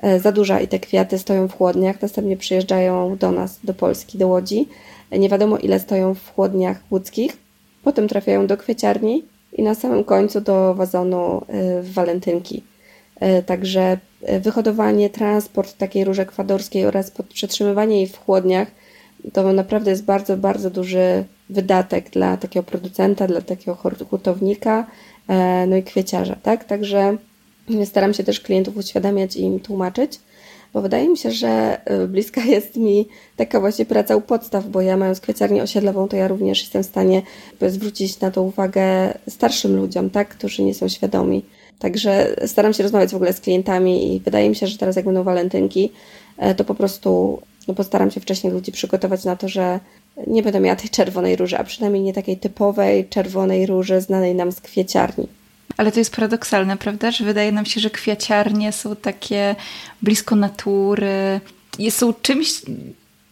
e, za duża i te kwiaty stoją w chłodniach, następnie przyjeżdżają do nas, do Polski, do Łodzi nie wiadomo ile stoją w chłodniach łódzkich, potem trafiają do kwieciarni i na samym końcu do wazonu y, w walentynki. Y, także y, wyhodowanie, transport takiej róży ekwadorskiej oraz przetrzymywanie jej w chłodniach to naprawdę jest bardzo, bardzo duży wydatek dla takiego producenta, dla takiego hurtownika, no i kwieciarza, tak? Także staram się też klientów uświadamiać i im tłumaczyć, bo wydaje mi się, że y, bliska jest mi taka właśnie praca u podstaw, bo ja mając kwieciarnię osiedlową, to ja również jestem w stanie zwrócić na to uwagę starszym ludziom, tak, którzy nie są świadomi. Także staram się rozmawiać w ogóle z klientami i wydaje mi się, że teraz jak będą walentynki, e, to po prostu no postaram się wcześniej ludzi przygotować na to, że nie będę miała tej czerwonej róży, a przynajmniej nie takiej typowej czerwonej róży znanej nam z kwieciarni. Ale to jest paradoksalne, prawda? Że wydaje nam się, że kwiaciarnie są takie blisko natury, są czymś,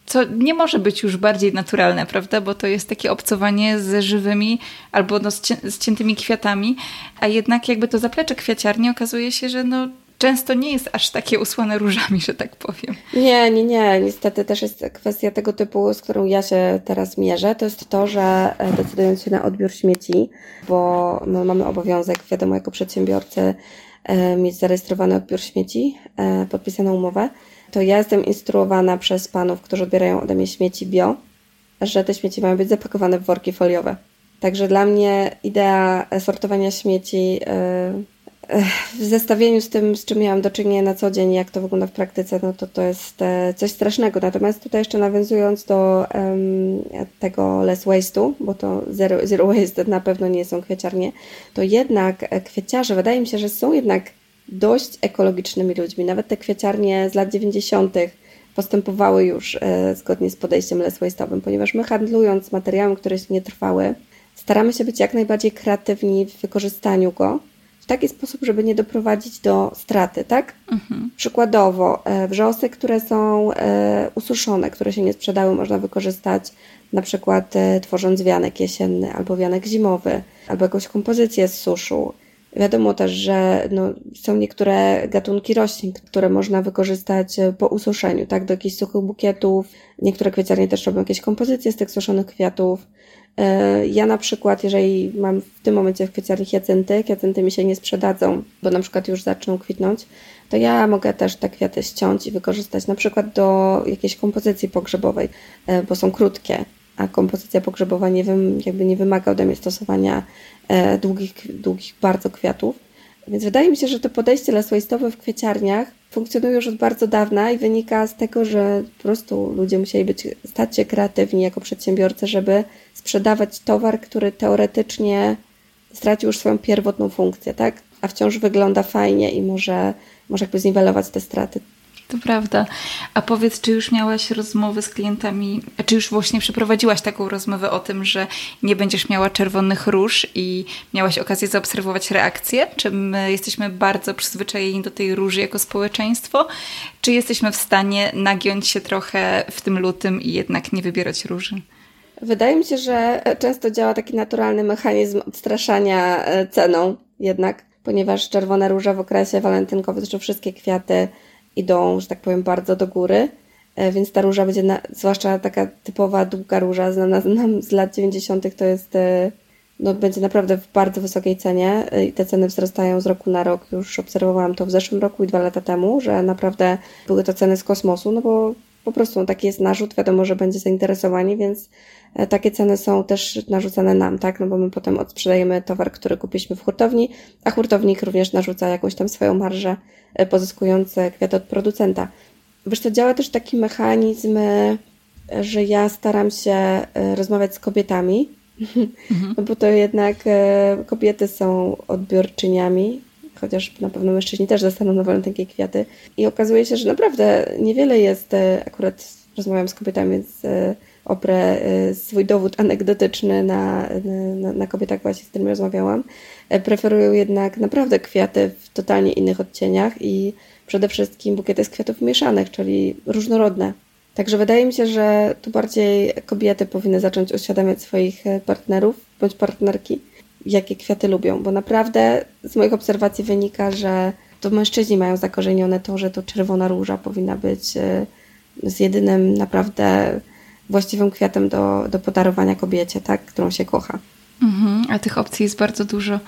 co nie może być już bardziej naturalne, prawda? Bo to jest takie obcowanie z żywymi albo no, z ciętymi kwiatami, a jednak jakby to zaplecze kwiaciarni okazuje się, że no często nie jest aż takie usłane różami, że tak powiem. Nie, nie, nie. Niestety też jest kwestia tego typu, z którą ja się teraz mierzę. To jest to, że e, decydując się na odbiór śmieci, bo my mamy obowiązek, wiadomo, jako przedsiębiorcy, e, mieć zarejestrowany odbiór śmieci, e, podpisaną umowę, to ja jestem instruowana przez panów, którzy odbierają ode mnie śmieci bio, że te śmieci mają być zapakowane w worki foliowe. Także dla mnie idea sortowania śmieci w zestawieniu z tym, z czym miałam do czynienia na co dzień, jak to wygląda w praktyce, no to to jest e, coś strasznego. Natomiast tutaj jeszcze nawiązując do um, tego less waste'u, bo to zero, zero waste na pewno nie są kwieciarnie, to jednak kwieciarze, wydaje mi się, że są jednak dość ekologicznymi ludźmi. Nawet te kwieciarnie z lat 90. postępowały już e, zgodnie z podejściem less waste'owym, ponieważ my handlując materiałem, które się nie trwały, staramy się być jak najbardziej kreatywni w wykorzystaniu go taki sposób, żeby nie doprowadzić do straty, tak? Mhm. Przykładowo, e, wrzosy, które są e, ususzone, które się nie sprzedały, można wykorzystać na przykład tworząc wianek jesienny albo wianek zimowy, albo jakąś kompozycję z suszu. Wiadomo też, że no, są niektóre gatunki roślin, które można wykorzystać e, po ususzeniu, tak, do jakichś suchych bukietów. Niektóre kwieciarnie też robią jakieś kompozycje z tych suszonych kwiatów. E, ja na przykład, jeżeli mam w tym momencie w kwieciarni hiacynty, hiacynty mi się nie sprzedadzą, bo na przykład już zaczną kwitnąć, to ja mogę też te kwiaty ściąć i wykorzystać na przykład do jakiejś kompozycji pogrzebowej, e, bo są krótkie a kompozycja pogrzebowa nie, wym, jakby nie wymaga ode mnie stosowania e, długich, długich bardzo kwiatów. Więc wydaje mi się, że to podejście less w kwieciarniach funkcjonuje już od bardzo dawna i wynika z tego, że po prostu ludzie musieli być, stać się kreatywni jako przedsiębiorcy, żeby sprzedawać towar, który teoretycznie stracił już swoją pierwotną funkcję, tak? A wciąż wygląda fajnie i może, może jakby zniwelować te straty. To prawda. A powiedz, czy już miałaś rozmowy z klientami, czy już właśnie przeprowadziłaś taką rozmowę o tym, że nie będziesz miała czerwonych róż i miałaś okazję zaobserwować reakcję? Czy my jesteśmy bardzo przyzwyczajeni do tej róży jako społeczeństwo? Czy jesteśmy w stanie nagiąć się trochę w tym lutym i jednak nie wybierać róży? Wydaje mi się, że często działa taki naturalny mechanizm odstraszania e, ceną jednak, ponieważ czerwone róże w okresie walentynkowym, zresztą wszystkie kwiaty idą, że tak powiem, bardzo do góry, e, więc ta róża będzie, na, zwłaszcza taka typowa długa róża znana nam z lat 90., to jest, e, no, będzie naprawdę w bardzo wysokiej cenie e, i te ceny wzrastają z roku na rok. Już obserwowałam to w zeszłym roku i dwa lata temu, że naprawdę były to ceny z kosmosu, no bo po prostu taki jest narzut, wiadomo, że będzie zainteresowanie, więc takie ceny są też narzucane nam, tak? No bo my potem odsprzedajemy towar, który kupiliśmy w hurtowni, a hurtownik również narzuca jakąś tam swoją marżę E, pozyskujące kwiaty od producenta. Wiesz, to działa też taki mechanizm, e, że ja staram się e, rozmawiać z kobietami, mhm. no bo to jednak kobiety są odbiorczyniami, chociaż na pewno mężczyźni też dostaną na walentynki kwiaty. I okazuje się, że naprawdę niewiele jest, akurat rozmawiam z kobietami, więc oprę swój dowód anegdotyczny na, na, na kobietach właśnie, z którymi rozmawiałam, E, preferują jednak naprawdę kwiaty w totalnie innych odcieniach i przede wszystkim bukiety z kwiatów mieszanych, czyli różnorodne. Także wydaje mi się, że tu bardziej kobiety powinny zacząć uświadamiać swoich e, partnerów bądź partnerki, jakie kwiaty lubią, bo naprawdę z moich obserwacji wynika, że to mężczyźni mają zakorzenione to, że to czerwona róża powinna być e, z jedynym naprawdę właściwym kwiatem do, do podarowania kobiecie, tak, którą się kocha. Mhm, a tych opcji jest bardzo dużo.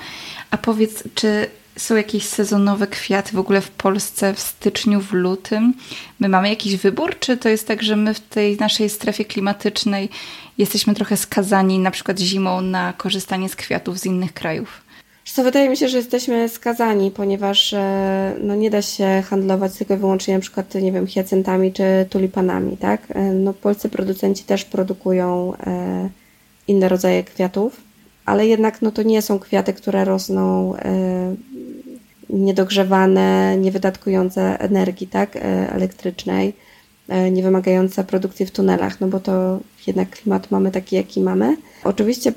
A powiedz, czy są jakieś sezonowe kwiaty w ogóle w Polsce w styczniu, w lutym? My mamy jakiś wybór, czy to jest tak, że my w tej naszej strefie klimatycznej jesteśmy trochę skazani na przykład zimą na korzystanie z kwiatów z innych krajów? Co wydaje mi się, że jesteśmy skazani, ponieważ e, no, nie da się handlować tylko i wyłącznie na przykład, nie wiem, hiacyntami czy tulipanami, tak? E, no, polscy producenci też produkują e, inne rodzaje kwiatów ale jednak no, to nie są kwiaty, które rosną niedogrzewane, niewydatkujące energii tak, e, elektrycznej, e, nie wymagające produkcji w tunelach, no bo to jednak klimat mamy taki, jaki mamy. Oczywiście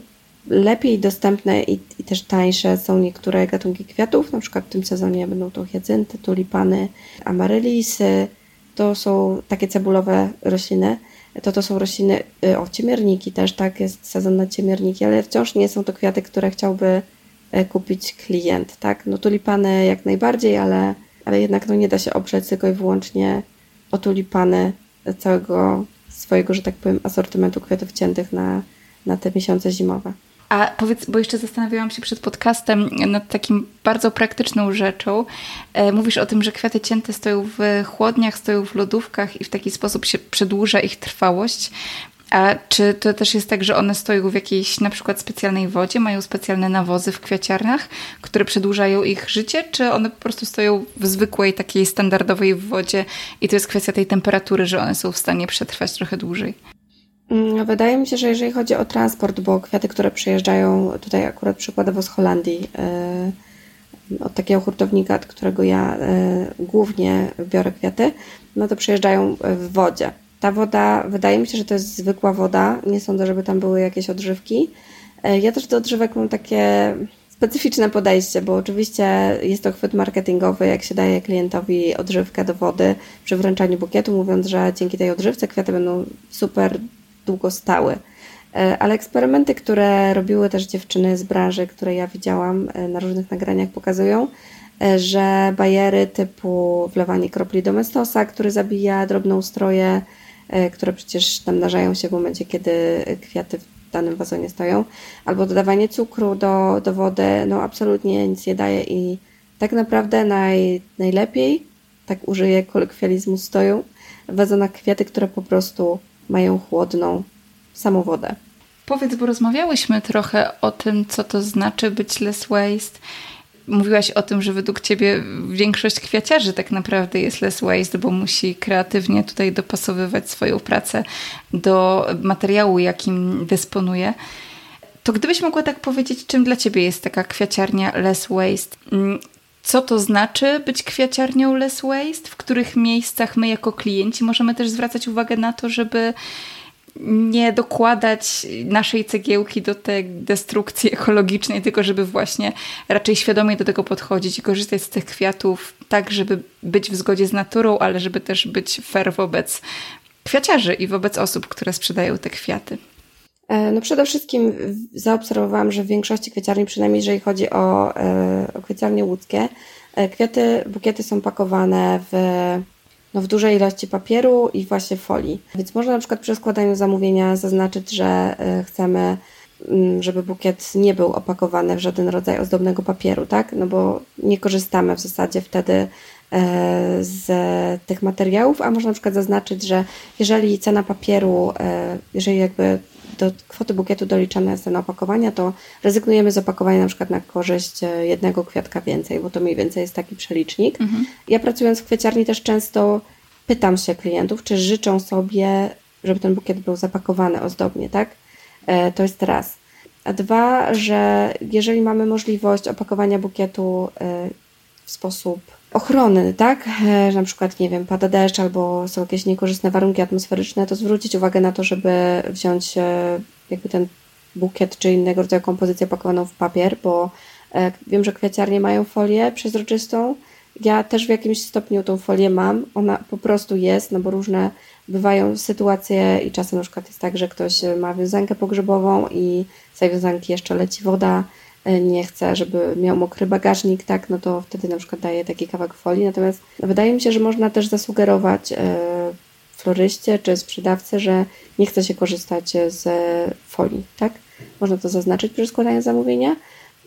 lepiej dostępne i, i, też tańsze są niektóre gatunki kwiatów, na przykład w tym sezonie będą to hiacynty, tulipany, amarylisy, to są takie cebulowe rośliny, to to są rośliny, y, o ciemierniki też, tak, jest sezon na ciemierniki, ale wciąż nie są to kwiaty, które chciałby kupić klient, tak. No tulipany jak najbardziej, ale, ale jednak no, nie da się oprzeć tylko i wyłącznie o tulipany całego swojego, że tak powiem, asortymentu kwiatów ciętych na, na te miesiące zimowe. A powiedz, bo jeszcze zastanawiałam się przed podcastem nad takim bardzo praktyczną rzeczą. E, mówisz o tym, że kwiaty cięte stoją w chłodniach, stoją w lodówkach i w taki sposób się przedłuża ich trwałość. A czy to też jest tak, że one stoją w jakiejś na przykład specjalnej wodzie, mają specjalne nawozy w kwiaciarniach, które przedłużają ich życie, czy one po prostu stoją w zwykłej, takiej standardowej wodzie i to jest kwestia tej temperatury, że one są w stanie przetrwać trochę dłużej? Mm, wydaje mi się, że jeżeli chodzi o transport, bo kwiaty, które przyjeżdżają tutaj akurat przykładowo z Holandii, od takiego hurtownika, od którego ja głównie biorę kwiaty, no to przyjeżdżają w wodzie. Ta woda, wydaje mi się, że to jest zwykła woda. Nie sądzę, żeby tam były jakieś odżywki. Ja też do odżywek mam takie specyficzne podejście, bo oczywiście jest to chwyt marketingowy, jak się daje klientowi odżywkę do wody przy wręczaniu bukietu, mówiąc, że dzięki tej odżywce kwiaty będą super długo stały. E, ale eksperymenty, które robiły też dziewczyny z branży, które ja widziałam e, na różnych nagraniach, pokazują, e, że bajery typu wlewanie kropli domestosa, który zabija drobną stroje, które przecież namnażają się w momencie, kiedy kwiaty danym wazonie stoją, albo dodawanie cukru do, do wody, no absolutnie nic nie daje i tak naprawdę naj, najlepiej, tak użyję kolokwializmu, stoją w wazonach kwiaty, które po prostu mają chłodną samą wodę. Powiedz, bo rozmawiałyśmy trochę o tym, co to znaczy być less waste Mówiłaś o tym, że według Ciebie większość kwiaciarzy tak naprawdę jest less waste, bo musi kreatywnie tutaj dopasowywać swoją pracę do materiału, jakim dysponuje. To gdybyś mogła tak powiedzieć, czym dla Ciebie jest taka kwiaciarnia less waste? Mm, co to znaczy być kwiaciarnią less waste? W których miejscach my jako klienci możemy też zwracać uwagę na to, żeby nie dokładać naszej cegiełki do tej destrukcji ekologicznej, tylko żeby właśnie raczej świadomie do tego podchodzić i korzystać z tych kwiatów tak, żeby być w zgodzie z naturą, ale żeby też być fair wobec kwiaciarzy i wobec osób, które sprzedają te kwiaty. E, no przede wszystkim zaobserwowałam, że w większości kwieciarni, przynajmniej jeżeli chodzi o, e, o kwieciarnie łódzkie, e, kwiaty, bukiety są pakowane w no, w dużej ilości papieru i właśnie folii. Więc można na przykład przy składaniu zamówienia zaznaczyć, że e, chcemy, mm, żeby bukiet nie był opakowany w żaden rodzaj ozdobnego papieru, tak? No bo nie korzystamy w zasadzie wtedy z tych materiałów, a można na przykład zaznaczyć, że jeżeli cena papieru, e, jeżeli jakby do kwoty bukietu doliczana jest cena opakowania, to rezygnujemy z opakowania na przykład na korzyść e, jednego kwiatka więcej, bo to mniej więcej jest taki przelicznik. Mhm. Ja pracując w kwieciarni też często pytam się klientów, czy życzą sobie, żeby ten bukiet był zapakowany ozdobnie, tak? E, to jest raz. A dwa, że jeżeli mamy możliwość opakowania bukietu e, w sposób ochrony, tak? Że na przykład, nie wiem, pada deszcz albo są jakieś niekorzystne warunki atmosferyczne, to zwrócić uwagę na to, żeby wziąć e, jakby ten bukiet czy innego rodzaju kompozycję pakowaną w papier, bo e, wiem, że kwiaciarnie mają folię przezroczystą. Ja też w jakimś stopniu tą folię mam. Ona po prostu jest, no bo różne bywają sytuacje i czasem na przykład jest tak, że ktoś ma wiązankę pogrzebową i z tej wiązanki jeszcze leci woda E, nie chce, żeby miał mokry bagażnik, tak, no to wtedy na przykład daje taki kawałek folii. Natomiast wydaje mi się, że można też zasugerować e, floryście czy sprzedawcy, że nie chce się korzystać z folii, tak? Można to zaznaczyć przy składaniu zamówienia.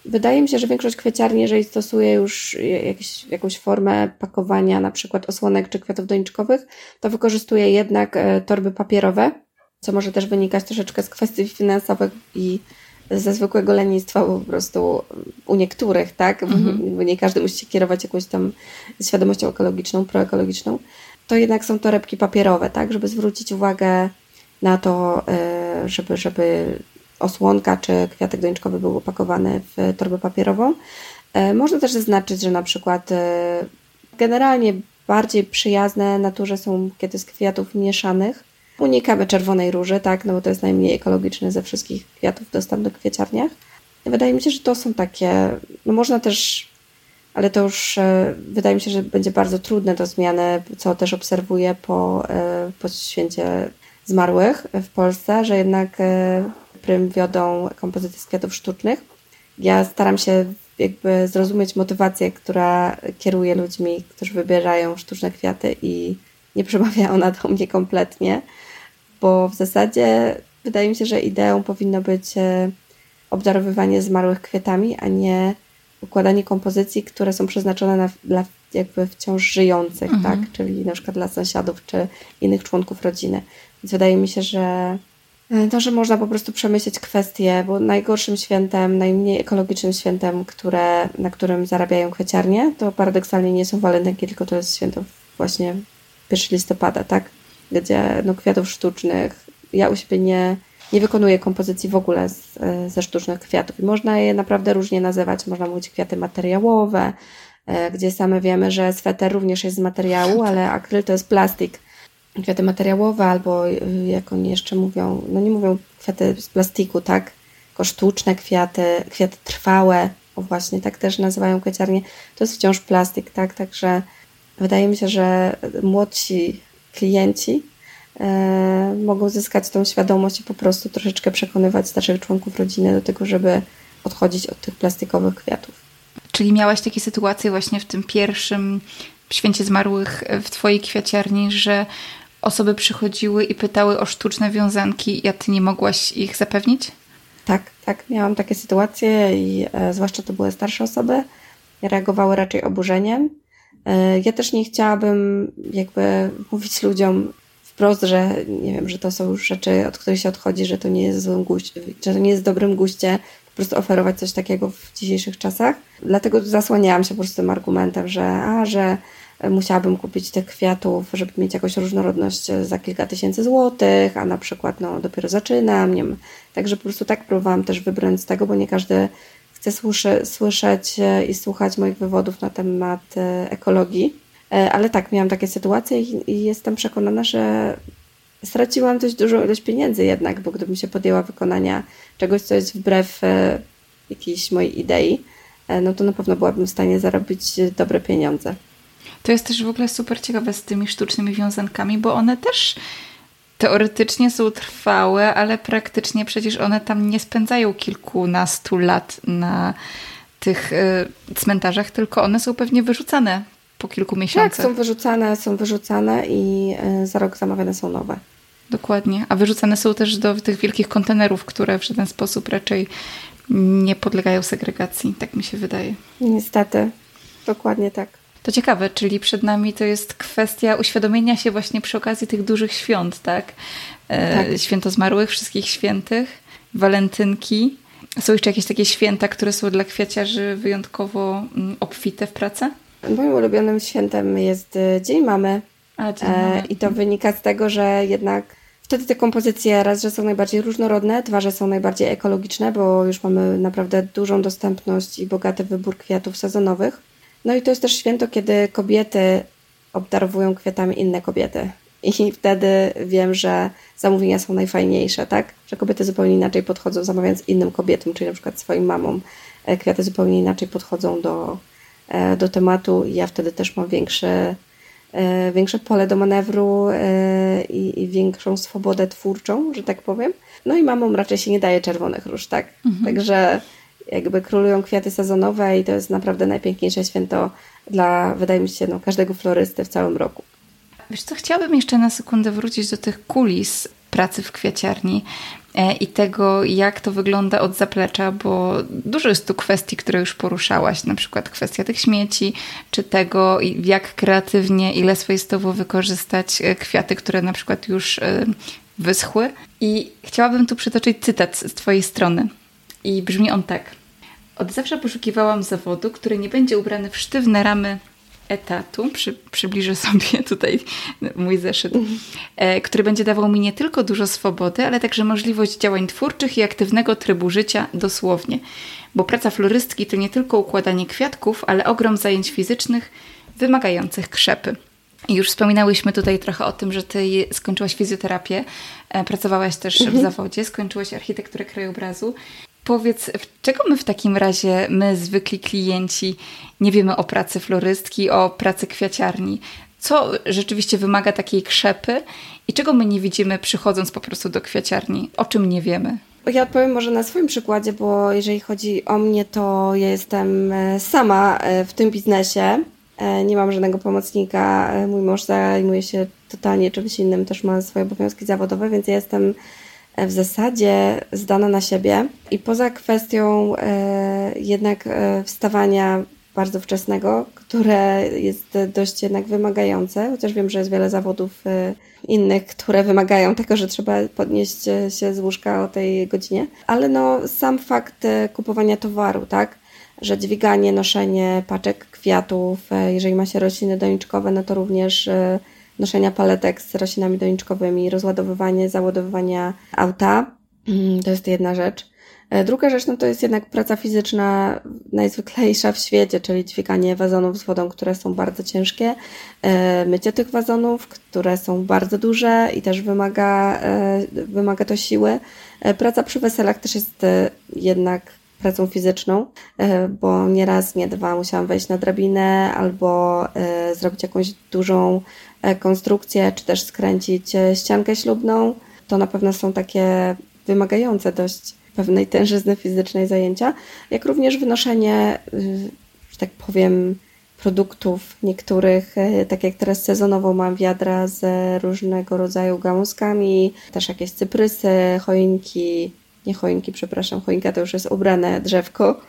Wydaje mi się, że większość kwieciarni, jeżeli stosuje już jakieś, jakąś formę pakowania, na przykład osłonek czy kwiatów doniczkowych, to wykorzystuje jednak e, torby papierowe, co może też wynikać troszeczkę z kwestii finansowych i ze zwykłego lenistwa po prostu u niektórych, tak? Mhm. Bo nie każdy musi się kierować jakąś tam świadomością ekologiczną, proekologiczną. To jednak są torebki papierowe, tak? Żeby zwrócić uwagę na to, e, żeby, żeby osłonka czy kwiatek doniczkowy był opakowany w torbę papierową. E, można też zaznaczyć, że na przykład e, generalnie bardziej przyjazne naturze są bukiety z kwiatów mieszanych, Unikamy czerwonej róży, tak, no bo to jest najmniej ekologiczny ze wszystkich kwiatów dostępnych w kwieciarniach. Wydaje mi się, że to są takie, no można też, ale to już e, wydaje mi się, że będzie bardzo trudne do zmiany, co też obserwuję po, e, po święcie zmarłych w Polsce, że jednak e, prym wiodą kompozycje z kwiatów sztucznych. Ja staram się jakby zrozumieć motywację, która kieruje ludźmi, którzy wybierają sztuczne kwiaty i nie przemawia ona do mnie kompletnie bo w zasadzie wydaje mi się, że ideą powinno być e, obdarowywanie zmarłych kwiatami, a nie układanie kompozycji, które są przeznaczone na, dla jakby wciąż żyjących, mhm. tak? Czyli na przykład dla sąsiadów czy innych członków rodziny. Więc wydaje mi się, że e, to, że można po prostu przemyśleć kwestie, bo najgorszym świętem, najmniej ekologicznym świętem, które, na którym zarabiają kwieciarnie, to paradoksalnie nie są walentynki, tylko to jest święto właśnie 1 listopada, tak? Gdzie no, kwiatów sztucznych ja u siebie nie, nie wykonuję kompozycji w ogóle z, ze sztucznych kwiatów. I można je naprawdę różnie nazywać. Można mówić kwiaty materiałowe, gdzie same wiemy, że sweter również jest z materiału, ale akryl to jest plastik. Kwiaty materiałowe albo jak oni jeszcze mówią, no nie mówią kwiaty z plastiku, tak? Tylko sztuczne kwiaty, kwiaty trwałe, o właśnie tak też nazywają kwieciarnie, to jest wciąż plastik, tak? Także wydaje mi się, że młodsi klienci e, mogą zyskać tą świadomość i po prostu troszeczkę przekonywać starszych członków rodziny do tego, żeby odchodzić od tych plastikowych kwiatów. Czyli miałaś takie sytuacje właśnie w tym pierwszym święcie zmarłych w Twojej kwiaciarni, że osoby przychodziły i pytały o sztuczne wiązanki, a Ty nie mogłaś ich zapewnić? Tak, tak, miałam takie sytuacje i e, zwłaszcza to były starsze osoby, reagowały raczej oburzeniem. E, ja też nie chciałabym jakby mówić ludziom wprost, że nie wiem, że to są już rzeczy, od których się odchodzi, że to nie jest złym guście, że to nie jest dobrym guście, po prostu oferować coś takiego w dzisiejszych czasach. Dlatego zasłaniałam się po prostu tym argumentem, że a, że musiałabym kupić tych kwiatów, żeby mieć jakąś różnorodność za kilka tysięcy złotych, a na przykład no, dopiero zaczynam. Nie wiem. Także po prostu tak próbowałam też wybrać z tego, bo nie każdy chce słyszy, słyszeć i słuchać moich wywodów na temat e, ekologii. E, ale tak, miałam takie sytuacje i, jestem przekonana, że straciłam dość dużą ilość pieniędzy jednak, bo gdybym się podjęła wykonania czegoś, co jest wbrew e, jakiejś mojej idei, no to na pewno byłabym w stanie zarobić dobre pieniądze. To jest też w ogóle super ciekawe z tymi sztucznymi wiązankami, bo one też teoretycznie są trwałe, ale praktycznie przecież one tam nie spędzają kilkunastu lat na tych y, cmentarzach, tylko one są pewnie wyrzucane po kilku miesiącach. Tak, są wyrzucane, są wyrzucane i y, za rok zamawiane są nowe. Dokładnie. A wyrzucane są też do tych wielkich kontenerów, które w żaden sposób raczej nie podlegają segregacji, tak mi się wydaje. Niestety, dokładnie tak. To ciekawe, czyli przed nami to jest kwestia uświadomienia się właśnie przy okazji tych dużych świąt, tak? E, tak. Święto zmarłych, wszystkich świętych, walentynki. Są jeszcze jakieś takie święta, które są dla kwiaciarzy wyjątkowo mm, obfite w pracę? Moim ulubionym świętem jest e, Dzień Mamy. A, dzień mamy. E, I to wynika z tego, że jednak wtedy te kompozycje raz, że są najbardziej różnorodne, dwa, że są najbardziej ekologiczne, bo już mamy naprawdę dużą dostępność i bogaty wybór kwiatów sezonowych. No i to jest też święto, kiedy kobiety obdarowują kwiatami inne kobiety. I wtedy wiem, że zamówienia są najfajniejsze, tak? Że kobiety zupełnie inaczej podchodzą, zamawiając innym kobietom, czyli na przykład swoim mamom. E, kwiaty zupełnie inaczej podchodzą do, e, do tematu i ja wtedy też mam większe, e, większe pole do manewru i, i, większą swobodę twórczą, że tak powiem. No i mamom raczej się nie daje czerwonych róż, tak? Mhm. Także jakby królują kwiaty sezonowe i to jest naprawdę najpiękniejsze święto dla, wydaje mi się, no, każdego florysty w całym roku. Wiesz co, chciałabym jeszcze na sekundę wrócić do tych kulis pracy w kwiaciarni e, i tego, jak to wygląda od zaplecza, bo dużo jest tu kwestii, które już poruszałaś, na przykład kwestia tych śmieci, czy tego, jak kreatywnie, ile swojstowo wykorzystać e, kwiaty, które na przykład już e, wyschły. I chciałabym tu przytoczyć cytat z Twojej strony. I brzmi on tak. Od zawsze poszukiwałam zawodu, który nie będzie ubrany w sztywne ramy etatu, przy, przybliżę sobie tutaj mój zeszyt, e, który będzie dawał mi nie tylko dużo swobody, ale także możliwość działań twórczych i aktywnego trybu życia dosłownie. Bo praca florystki to nie tylko układanie kwiatków, ale ogrom zajęć fizycznych wymagających krzepy. Już wspominałyśmy tutaj trochę o tym, że ty skończyłaś fizjoterapię, e, pracowałaś też w mhm. zawodzie, skończyłaś architekturę krajobrazu Powiedz, czego my w takim razie, my zwykli klienci, nie wiemy o pracy florystki, o pracy kwiaciarni? Co rzeczywiście wymaga takiej krzepy i czego my nie widzimy przychodząc po prostu do kwiaciarni? O czym nie wiemy? Ja odpowiem może na swoim przykładzie, bo jeżeli chodzi o mnie, to ja jestem e, sama e, w tym biznesie. E, nie mam żadnego pomocnika. Mój mąż zajmuje się totalnie czymś innym, też ma swoje obowiązki zawodowe, więc ja jestem w zasadzie zdana na siebie. I poza kwestią e, jednak e, wstawania bardzo wczesnego, które jest dość jednak wymagające, chociaż wiem, że jest wiele zawodów e, innych, które wymagają tego, że trzeba podnieść się z łóżka o tej godzinie, ale no sam fakt kupowania towaru, tak, że dźwiganie, noszenie paczek kwiatów, jeżeli ma się rośliny doniczkowe, no to również noszenia paletek z roślinami doniczkowymi, rozładowywanie, załadowywania auta. Mm, to jest jedna rzecz. E, druga rzecz no to jest jednak praca fizyczna najzwyklejsza w świecie, czyli dźwiganie wazonów z wodą, które są bardzo ciężkie, e, mycie tych wazonów, które są bardzo duże i też wymaga, e, wymaga to siły. Praca przy weselach też jest jednak pracą fizyczną, bo nie raz, nie dwa musiałam wejść na drabinę albo zrobić jakąś dużą konstrukcję, czy też skręcić ściankę ślubną. To na pewno są takie wymagające dość pewnej tężyzny fizycznej zajęcia, jak również wynoszenie, że tak powiem, produktów niektórych, tak jak teraz sezonowo mam wiadra z różnego rodzaju gałązkami, też jakieś cyprysy, choinki, nie choinki, przepraszam, choinka to już jest ubrane drzewko,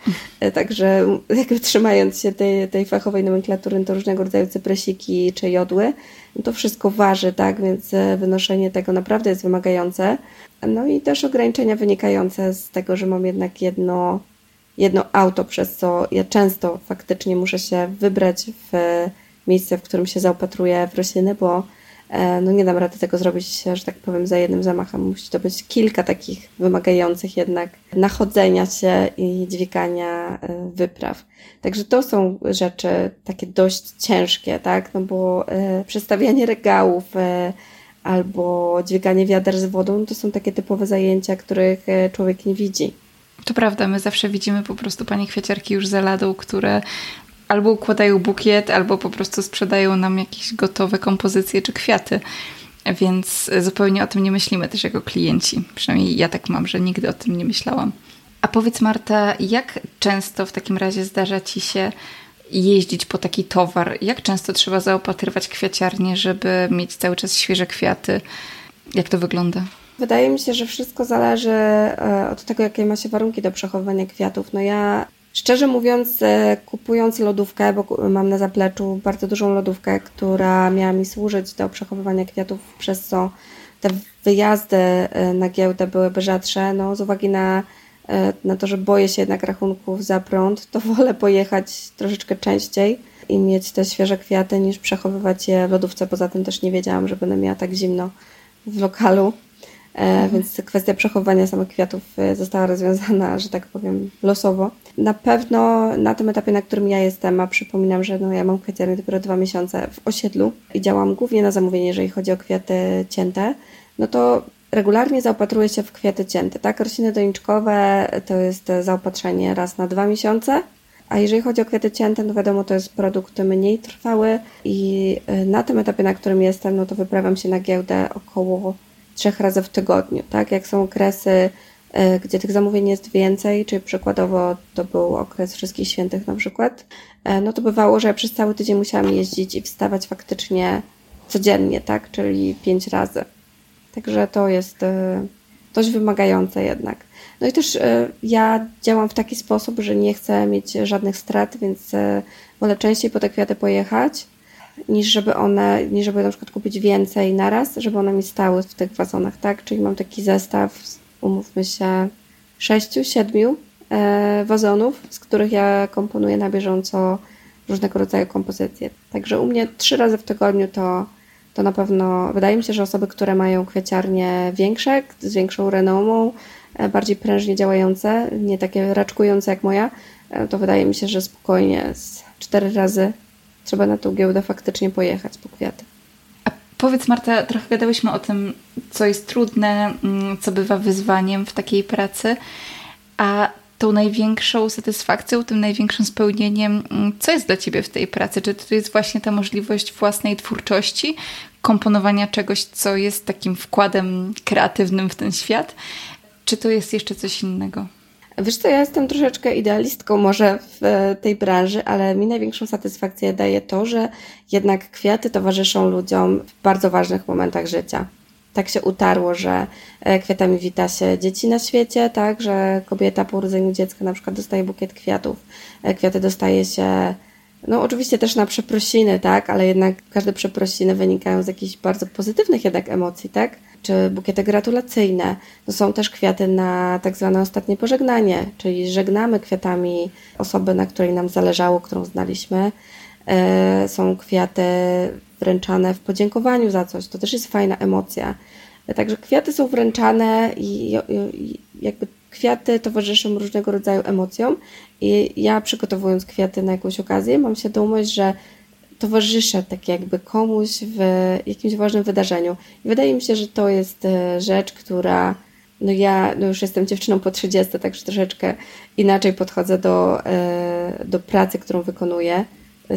y, także jakby trzymając się tej, tej fachowej nomenklatury, to różnego rodzaju cyprysiki czy jodły, no to wszystko waży, tak, więc wynoszenie tego naprawdę jest wymagające. No i też ograniczenia wynikające z tego, że mam jednak jedno, jedno auto, przez co ja często faktycznie muszę się wybrać w miejsce, w którym się zaopatruję w rośliny, bo e, no nie dam rady tego zrobić, że tak powiem, za jednym zamachem. Musi to być kilka takich wymagających jednak nachodzenia się i dźwigania e, wypraw. Także to są rzeczy takie dość ciężkie, tak? No bo e, przestawianie regałów, albo dźwiganie wiader z wodą, to są takie typowe zajęcia, których e, człowiek nie widzi. To prawda, my zawsze widzimy po prostu panie kwieciarki już za ladą, które albo układają bukiet, albo po prostu sprzedają nam jakieś gotowe kompozycje czy kwiaty. Więc zupełnie o tym nie myślimy też jako klienci. Przynajmniej ja tak mam, że nigdy o tym nie myślałam. A powiedz Marta, jak często w takim razie zdarza ci się jeździć po taki towar? Jak często trzeba zaopatrywać kwiaciarnię, żeby mieć cały czas świeże kwiaty? Jak to wygląda? Wydaje mi się, że wszystko zależy e, od tego, jakie ma się warunki do przechowywania kwiatów. No ja Szczerze mówiąc, e, kupując lodówkę, bo mam na zapleczu bardzo dużą lodówkę, która miała mi służyć do przechowywania kwiatów, przez co te wyjazdy e, na giełdę byłyby rzadsze, no z uwagi na E, na to, że boję się jednak rachunków za prąd, to wolę pojechać troszeczkę częściej i mieć te świeże kwiaty niż przechowywać je w lodówce. Poza tym też nie wiedziałam, że będę miała tak zimno w lokalu. E. Więc kwestia przechowywania samych kwiatów e, została rozwiązana, że tak powiem, losowo. Na pewno na tym etapie, na którym ja jestem, a przypominam, że no, ja mam kwiaciarnię dopiero dwa miesiące w osiedlu i działam głównie na zamówienie, jeżeli chodzi o kwiaty cięte, no to regularnie zaopatruję się w kwiaty cięte. Tak, rośliny doniczkowe to jest zaopatrzenie raz na dwa miesiące, a jeżeli chodzi o kwiaty cięte, no wiadomo, to jest produkt mniej trwały i y, na tym etapie, na którym jestem, no to wyprawiam się na giełdę około trzech razy w tygodniu, tak? Jak są okresy, y, gdzie tych zamówień jest więcej, czyli przykładowo to był okres Wszystkich Świętych na przykład, y, no to bywało, że przez cały tydzień musiałam jeździć i wstawać faktycznie codziennie, tak? Czyli pięć razy. Także to jest e, dość wymagające jednak. No i też e, ja działam w taki sposób, że nie chcę mieć żadnych strat, więc e, wolę częściej po te kwiaty pojechać, niż żeby one, niż żeby na przykład kupić więcej naraz, żeby one mi stały w tych wazonach, tak? Czyli mam taki zestaw, umówmy się, sześciu, siedmiu wazonów, z których ja komponuję na bieżąco różnego rodzaju kompozycje. Także u mnie trzy razy w tygodniu to to na pewno wydaje mi się, że osoby, które mają kwieciarnie większe, z większą renomą, e, bardziej prężnie działające, nie takie raczkujące jak moja, e, to wydaje mi się, że spokojnie z cztery razy trzeba na tą giełdę faktycznie pojechać po kwiaty. A powiedz Marta, trochę gadałyśmy o tym, co jest trudne, mm, co bywa wyzwaniem w takiej pracy, a tą największą satysfakcją, tym największym spełnieniem, mm, co jest dla Ciebie w tej pracy? Czy to jest właśnie ta możliwość własnej twórczości, komponowania czegoś, co jest takim wkładem kreatywnym w ten świat? Czy to jest jeszcze coś innego? Wiesz co, ja jestem troszeczkę idealistką może w tej branży, ale mi największą satysfakcję daje to, że jednak kwiaty towarzyszą ludziom w bardzo ważnych momentach życia tak się utarło, że e, kwiatami wita się dzieci na świecie, tak, że kobieta po urodzeniu dziecka na przykład dostaje bukiet kwiatów, e, kwiaty dostaje się no oczywiście też na przeprosiny, tak, ale jednak każde przeprosiny wynikają z jakichś bardzo pozytywnych jednak emocji, tak? Czy bukiety gratulacyjne. To są też kwiaty na tak zwane ostatnie pożegnanie, czyli żegnamy kwiatami osobę, na której nam zależało, którą znaliśmy. E, są kwiaty wręczane w podziękowaniu za coś. To też jest fajna emocja. Także kwiaty są wręczane i jakby kwiaty towarzyszą różnego rodzaju emocjom i ja przygotowując kwiaty na jakąś okazję mam świadomość, że towarzyszę tak jakby komuś w jakimś ważnym wydarzeniu. I wydaje mi się, że to jest e, rzecz, która no ja no już jestem dziewczyną po 30, także troszeczkę inaczej podchodzę do, e, do pracy, którą wykonuję.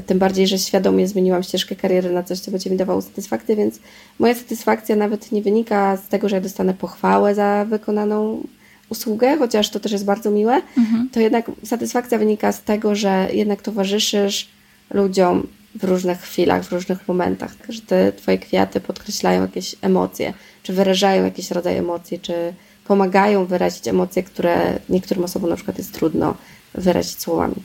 Tym bardziej, że świadomie zmieniłam ścieżkę kariery na coś, co będzie mi dawało satysfakcję, więc moja satysfakcja nawet nie wynika z tego, że ja dostanę pochwałę za wykonaną usługę, chociaż to też jest bardzo miłe, mhm. to jednak satysfakcja wynika z tego, że jednak towarzyszysz ludziom w różnych chwilach, w różnych momentach, że te Twoje kwiaty podkreślają jakieś emocje, czy wyrażają jakiś rodzaj emocji, czy pomagają wyrazić emocje, które niektórym osobom na przykład jest trudno wyrazić słowami.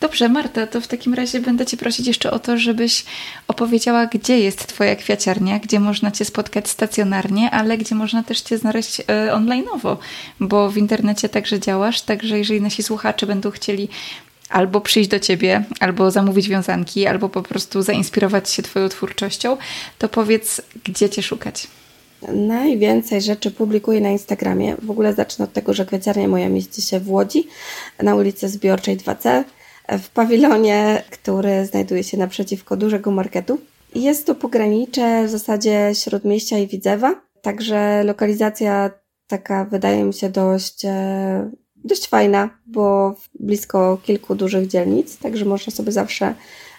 Dobrze, Marta, to w takim razie będę Cię prosić jeszcze o to, żebyś opowiedziała, gdzie jest Twoja kwiaciarnia, gdzie można Cię spotkać stacjonarnie, ale gdzie można też Cię znaleźć e, online'owo, bo w internecie także działasz, także jeżeli nasi słuchacze będą chcieli albo przyjść do ciebie, albo zamówić wiązanki, albo po prostu zainspirować się Twoją twórczością, to powiedz, gdzie Cię szukać. Najwięcej rzeczy publikuję na Instagramie. W ogóle zacznę od tego, że kwiaciarnia moja mieści się w Łodzi, na ulicy Zbiorczej 2C, w pawilonie, który znajduje się naprzeciwko dużego marketu. Jest to pogranicze w zasadzie Śródmieścia i Widzewa, także lokalizacja taka wydaje mi się dość e, dość fajna, bo blisko kilku dużych dzielnic, także można sobie zawsze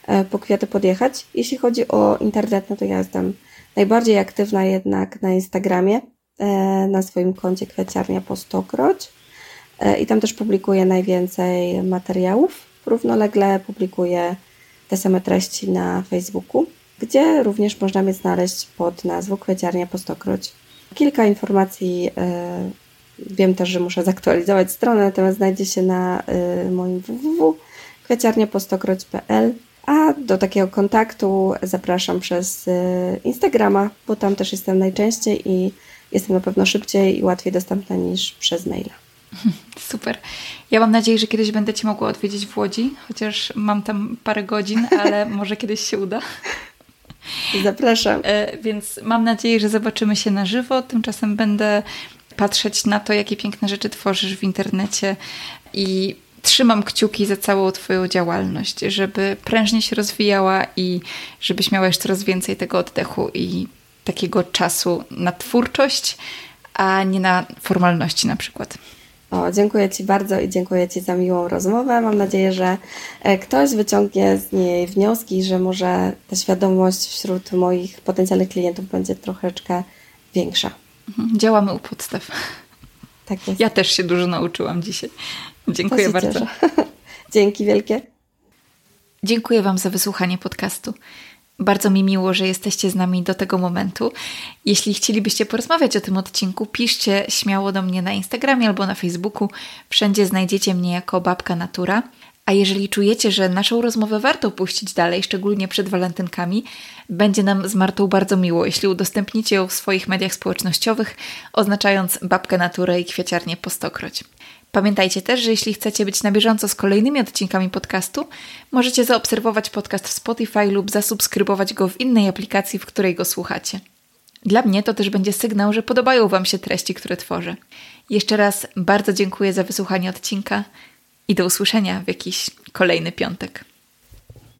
e, po kwiaty podjechać. Jeśli chodzi o internet, no to ja jestem najbardziej aktywna jednak na Instagramie, e, na swoim koncie kwiaciarnia po stokroć e, i tam też publikuję najwięcej materiałów. Równolegle publikuję te same treści na Facebooku, gdzie również można mnie znaleźć pod nazwą kwiaciarnia po stokroć. Kilka informacji Wiem też, że muszę zaktualizować stronę, natomiast znajdzie się na y, moim www.kwiaciarniapostokroć.pl a do takiego kontaktu zapraszam przez y, Instagrama, bo tam też jestem najczęściej i jestem na pewno szybciej i łatwiej dostępna niż przez maila. Super. Ja mam nadzieję, że kiedyś będę Cię mogła odwiedzić w Łodzi, chociaż mam tam parę godzin, ale może kiedyś się uda. Zapraszam. E, więc mam nadzieję, że zobaczymy się na żywo. Tymczasem będę patrzeć na to, jakie piękne rzeczy tworzysz w internecie i trzymam kciuki za całą Twoją działalność, żeby prężnie się rozwijała i żebyś miała jeszcze coraz więcej tego oddechu i takiego czasu na twórczość, a nie na formalności na przykład. O, dziękuję Ci bardzo i dziękuję Ci za miłą rozmowę. Mam nadzieję, że e, ktoś wyciągnie z niej wnioski, że może ta świadomość wśród moich potencjalnych klientów będzie troszeczkę większa. Mhm. Działamy u podstaw. Tak jest. Ja też się dużo nauczyłam dzisiaj. Dziękuję bardzo. Dzięki wielkie. Dziękuję Wam za wysłuchanie podcastu. Bardzo mi miło, że jesteście z nami do tego momentu. Jeśli chcielibyście porozmawiać o tym odcinku, piszcie śmiało do mnie na Instagramie albo na Facebooku. Wszędzie znajdziecie mnie jako Babka Natura. A jeżeli czujecie, że naszą rozmowę warto puścić dalej, szczególnie przed walentynkami, będzie nam z Martą bardzo miło, jeśli udostępnicie ją w swoich mediach społecznościowych, oznaczając babkę naturę i kwiaciarnię po stokroć. Pamiętajcie też, że jeśli chcecie być na bieżąco z kolejnymi odcinkami podcastu, możecie zaobserwować podcast w Spotify lub zasubskrybować go w innej aplikacji, w której go słuchacie. Dla mnie to też będzie sygnał, że podobają Wam się treści, które tworzę. Jeszcze raz bardzo dziękuję za wysłuchanie odcinka i do usłyszenia w jakiś kolejny piątek.